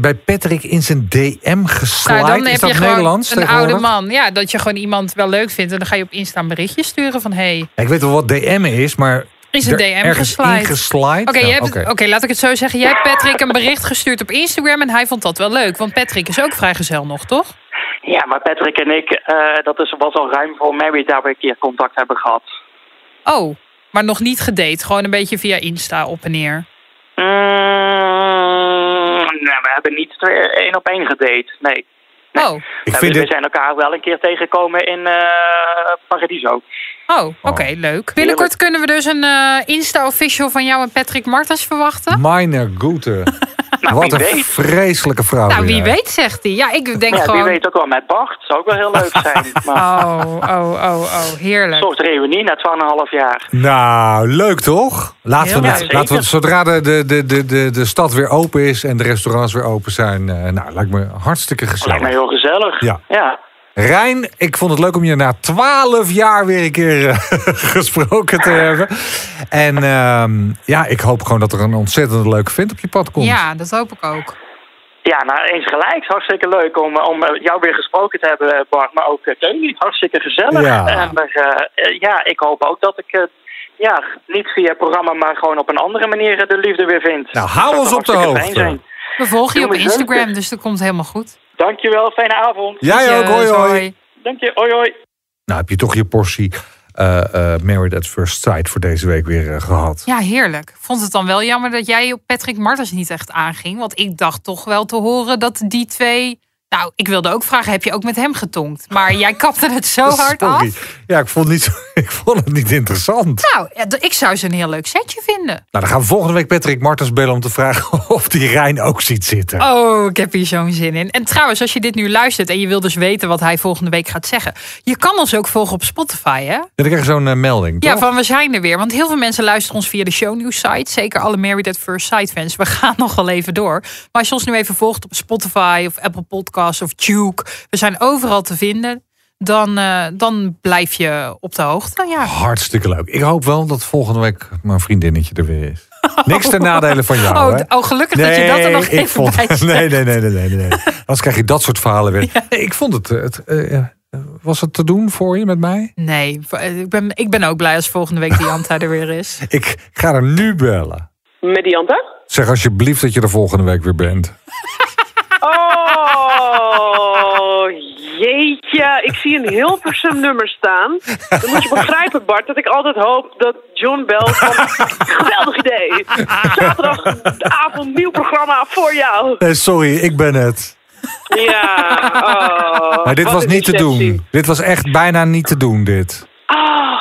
Bij- Patrick in zijn DM geslaaid. Nou, dan is heb dat je gewoon een oude man. Ja, dat je gewoon iemand wel leuk vindt. En dan ga je op Insta een berichtje sturen van... hey, Ik weet wel wat DM is, maar... is een DM ingeslaaid? Oké, je Nou, hebt- oké. oké, laat ik het zo zeggen. Jij hebt Patrick een bericht gestuurd op Instagram en hij vond dat wel leuk. Want Patrick is ook vrijgezel nog, toch? Ja, maar Patrick en ik, eh, dat is, was al ruim voor Mary daar we een keer contact hebben gehad. Oh, maar nog niet gedate. Gewoon een beetje via Insta op en neer. Mm, nou, we hebben niet twee- één op één gedate. Nee. Nee. Oh, Ik Ja, vind we, zijn elkaar wel een keer tegengekomen in eh, Paradiso. Oh oké, leuk. Binnenkort kunnen we dus een eh, Insta-official van jou en Patrick Martens verwachten. Meine Gute. Nou, Wat een weet. vreselijke vrouw. Nou, wie jij. weet, zegt hij. Ja, ik denk Ja, gewoon... wie weet ook wel met Bart. Zou ook wel heel leuk zijn. Maar Oh, oh, oh, oh, een heerlijk. soort reunie na 12,5 jaar. Nou, leuk toch? Laten we, het, laten we zodra de, de, de, de, de, de stad weer open is en de restaurants weer open zijn. eh, nou, lijkt me hartstikke Lijkt me gezellig. heel gezellig. Ja. ja. Rijn, ik vond het leuk om je na twaalf jaar weer een keer eh, gesproken te hebben. En ehm, ja, ik hoop gewoon dat er een ontzettend leuke vent op je pad komt. Ja, dat hoop ik ook. Ja, nou eens gelijk. Hartstikke leuk om, om eh, jou weer gesproken te hebben, eh, Bart. Maar ook Tony. Hartstikke gezellig. Ja. En eh, eh, ja, ik hoop ook dat ik, eh, ja, niet via het programma, maar gewoon op een andere manier eh, de liefde weer vind. Nou, hou Dat ons op de hoogte. We volgen je op. Instagram, dus dat komt helemaal goed. Dankjewel, fijne avond. Jij ook, hoi hoi. Dank je, hoi hoi. Nou, heb je toch je portie eh, eh, Married at First Sight voor deze week weer eh, gehad. Ja, heerlijk. Ik Vond het dan wel jammer dat jij op Patrick Martens niet echt aanging. Want ik dacht toch wel te horen dat die twee... Nou, ik wilde ook vragen, heb je ook met hem getonkt? Maar jij kapte het zo hard Sorry. af. Ja, ik vond, het niet, ik vond het niet interessant. Nou, ik zou ze een heel leuk setje vinden. Nou, dan gaan we volgende week Patrick Martens bellen om te vragen of die Rijn ook ziet zitten. Oh, ik heb hier zo'n zin in. En trouwens, als je dit nu luistert en je wil dus weten wat hij volgende week gaat zeggen. Je kan ons ook volgen op Spotify, hè? Ja, dan krijg je zo'n eh, melding, Ja, van we zijn er weer. Want heel veel mensen luisteren ons via de shownews site. Zeker alle Married at First Sight fans. We gaan nog wel even door. Maar als je ons nu even volgt op Spotify of Apple Podcasts of Duke. We zijn overal te vinden. Dan, eh, dan blijf je op de hoogte. Ja. Hartstikke leuk. Ik hoop wel dat volgende week mijn vriendinnetje er weer is. Niks ten nadele van jou, Oh, hè? oh, gelukkig dat je dat er nog ik even vond, bij zegt. nee, nee, nee, nee, nee, nee. Anders krijg je dat soort verhalen weer. Nee, ik vond het... het eh, eh, was het te doen voor je met mij? Nee, ik ben, ik ben ook blij als volgende week Dianta er weer is. Ik ga er nu bellen. Met Dianta? Zeg alsjeblieft dat je er volgende week weer bent. Oh, jeetje. Ik zie een Hilversum nummer staan. Dan moet je begrijpen, Bart, dat ik altijd hoop dat John belt van... Geweldig idee. Zaterdagavond nieuw programma voor jou. Nee, sorry, ik ben het. Ja. Oh, Maar dit was niet te doen. Dit was echt bijna niet te doen, dit. Ah,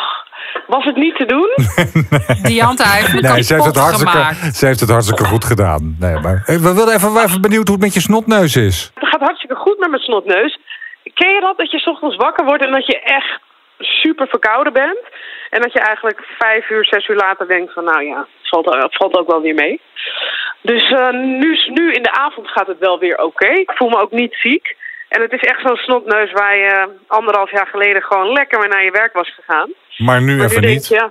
was het niet te doen? Dianta heeft me Nee, ze heeft, het hartstikke, gemaakt. ze heeft het hartstikke goed gedaan. Nee, maar, Eh, we wilden even, even benieuwd hoe het met je snotneus is. Het gaat hartstikke goed met mijn snotneus. Ken je dat, dat je 's ochtends wakker wordt en dat je echt super verkouden bent? En dat je eigenlijk vijf uur, zes uur later denkt van, nou ja, het valt, het valt ook wel weer mee. Dus eh, nu, nu in de avond gaat het wel weer oké. Ik voel me ook niet ziek. En het is echt zo'n snotneus waar je anderhalf jaar geleden gewoon lekker mee naar je werk was gegaan. Maar nu Maar even nu niet. je,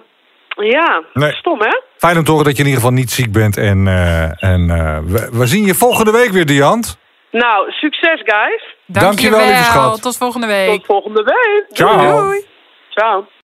ja, Nee. stom hè? Fijn om te horen dat je in ieder geval niet ziek bent. En, eh, en eh, we, we zien je volgende week weer, Diant. Nou, succes guys. Dankjewel, lieve schat. Tot volgende week. Tot volgende week. Ciao. Doei. Ciao.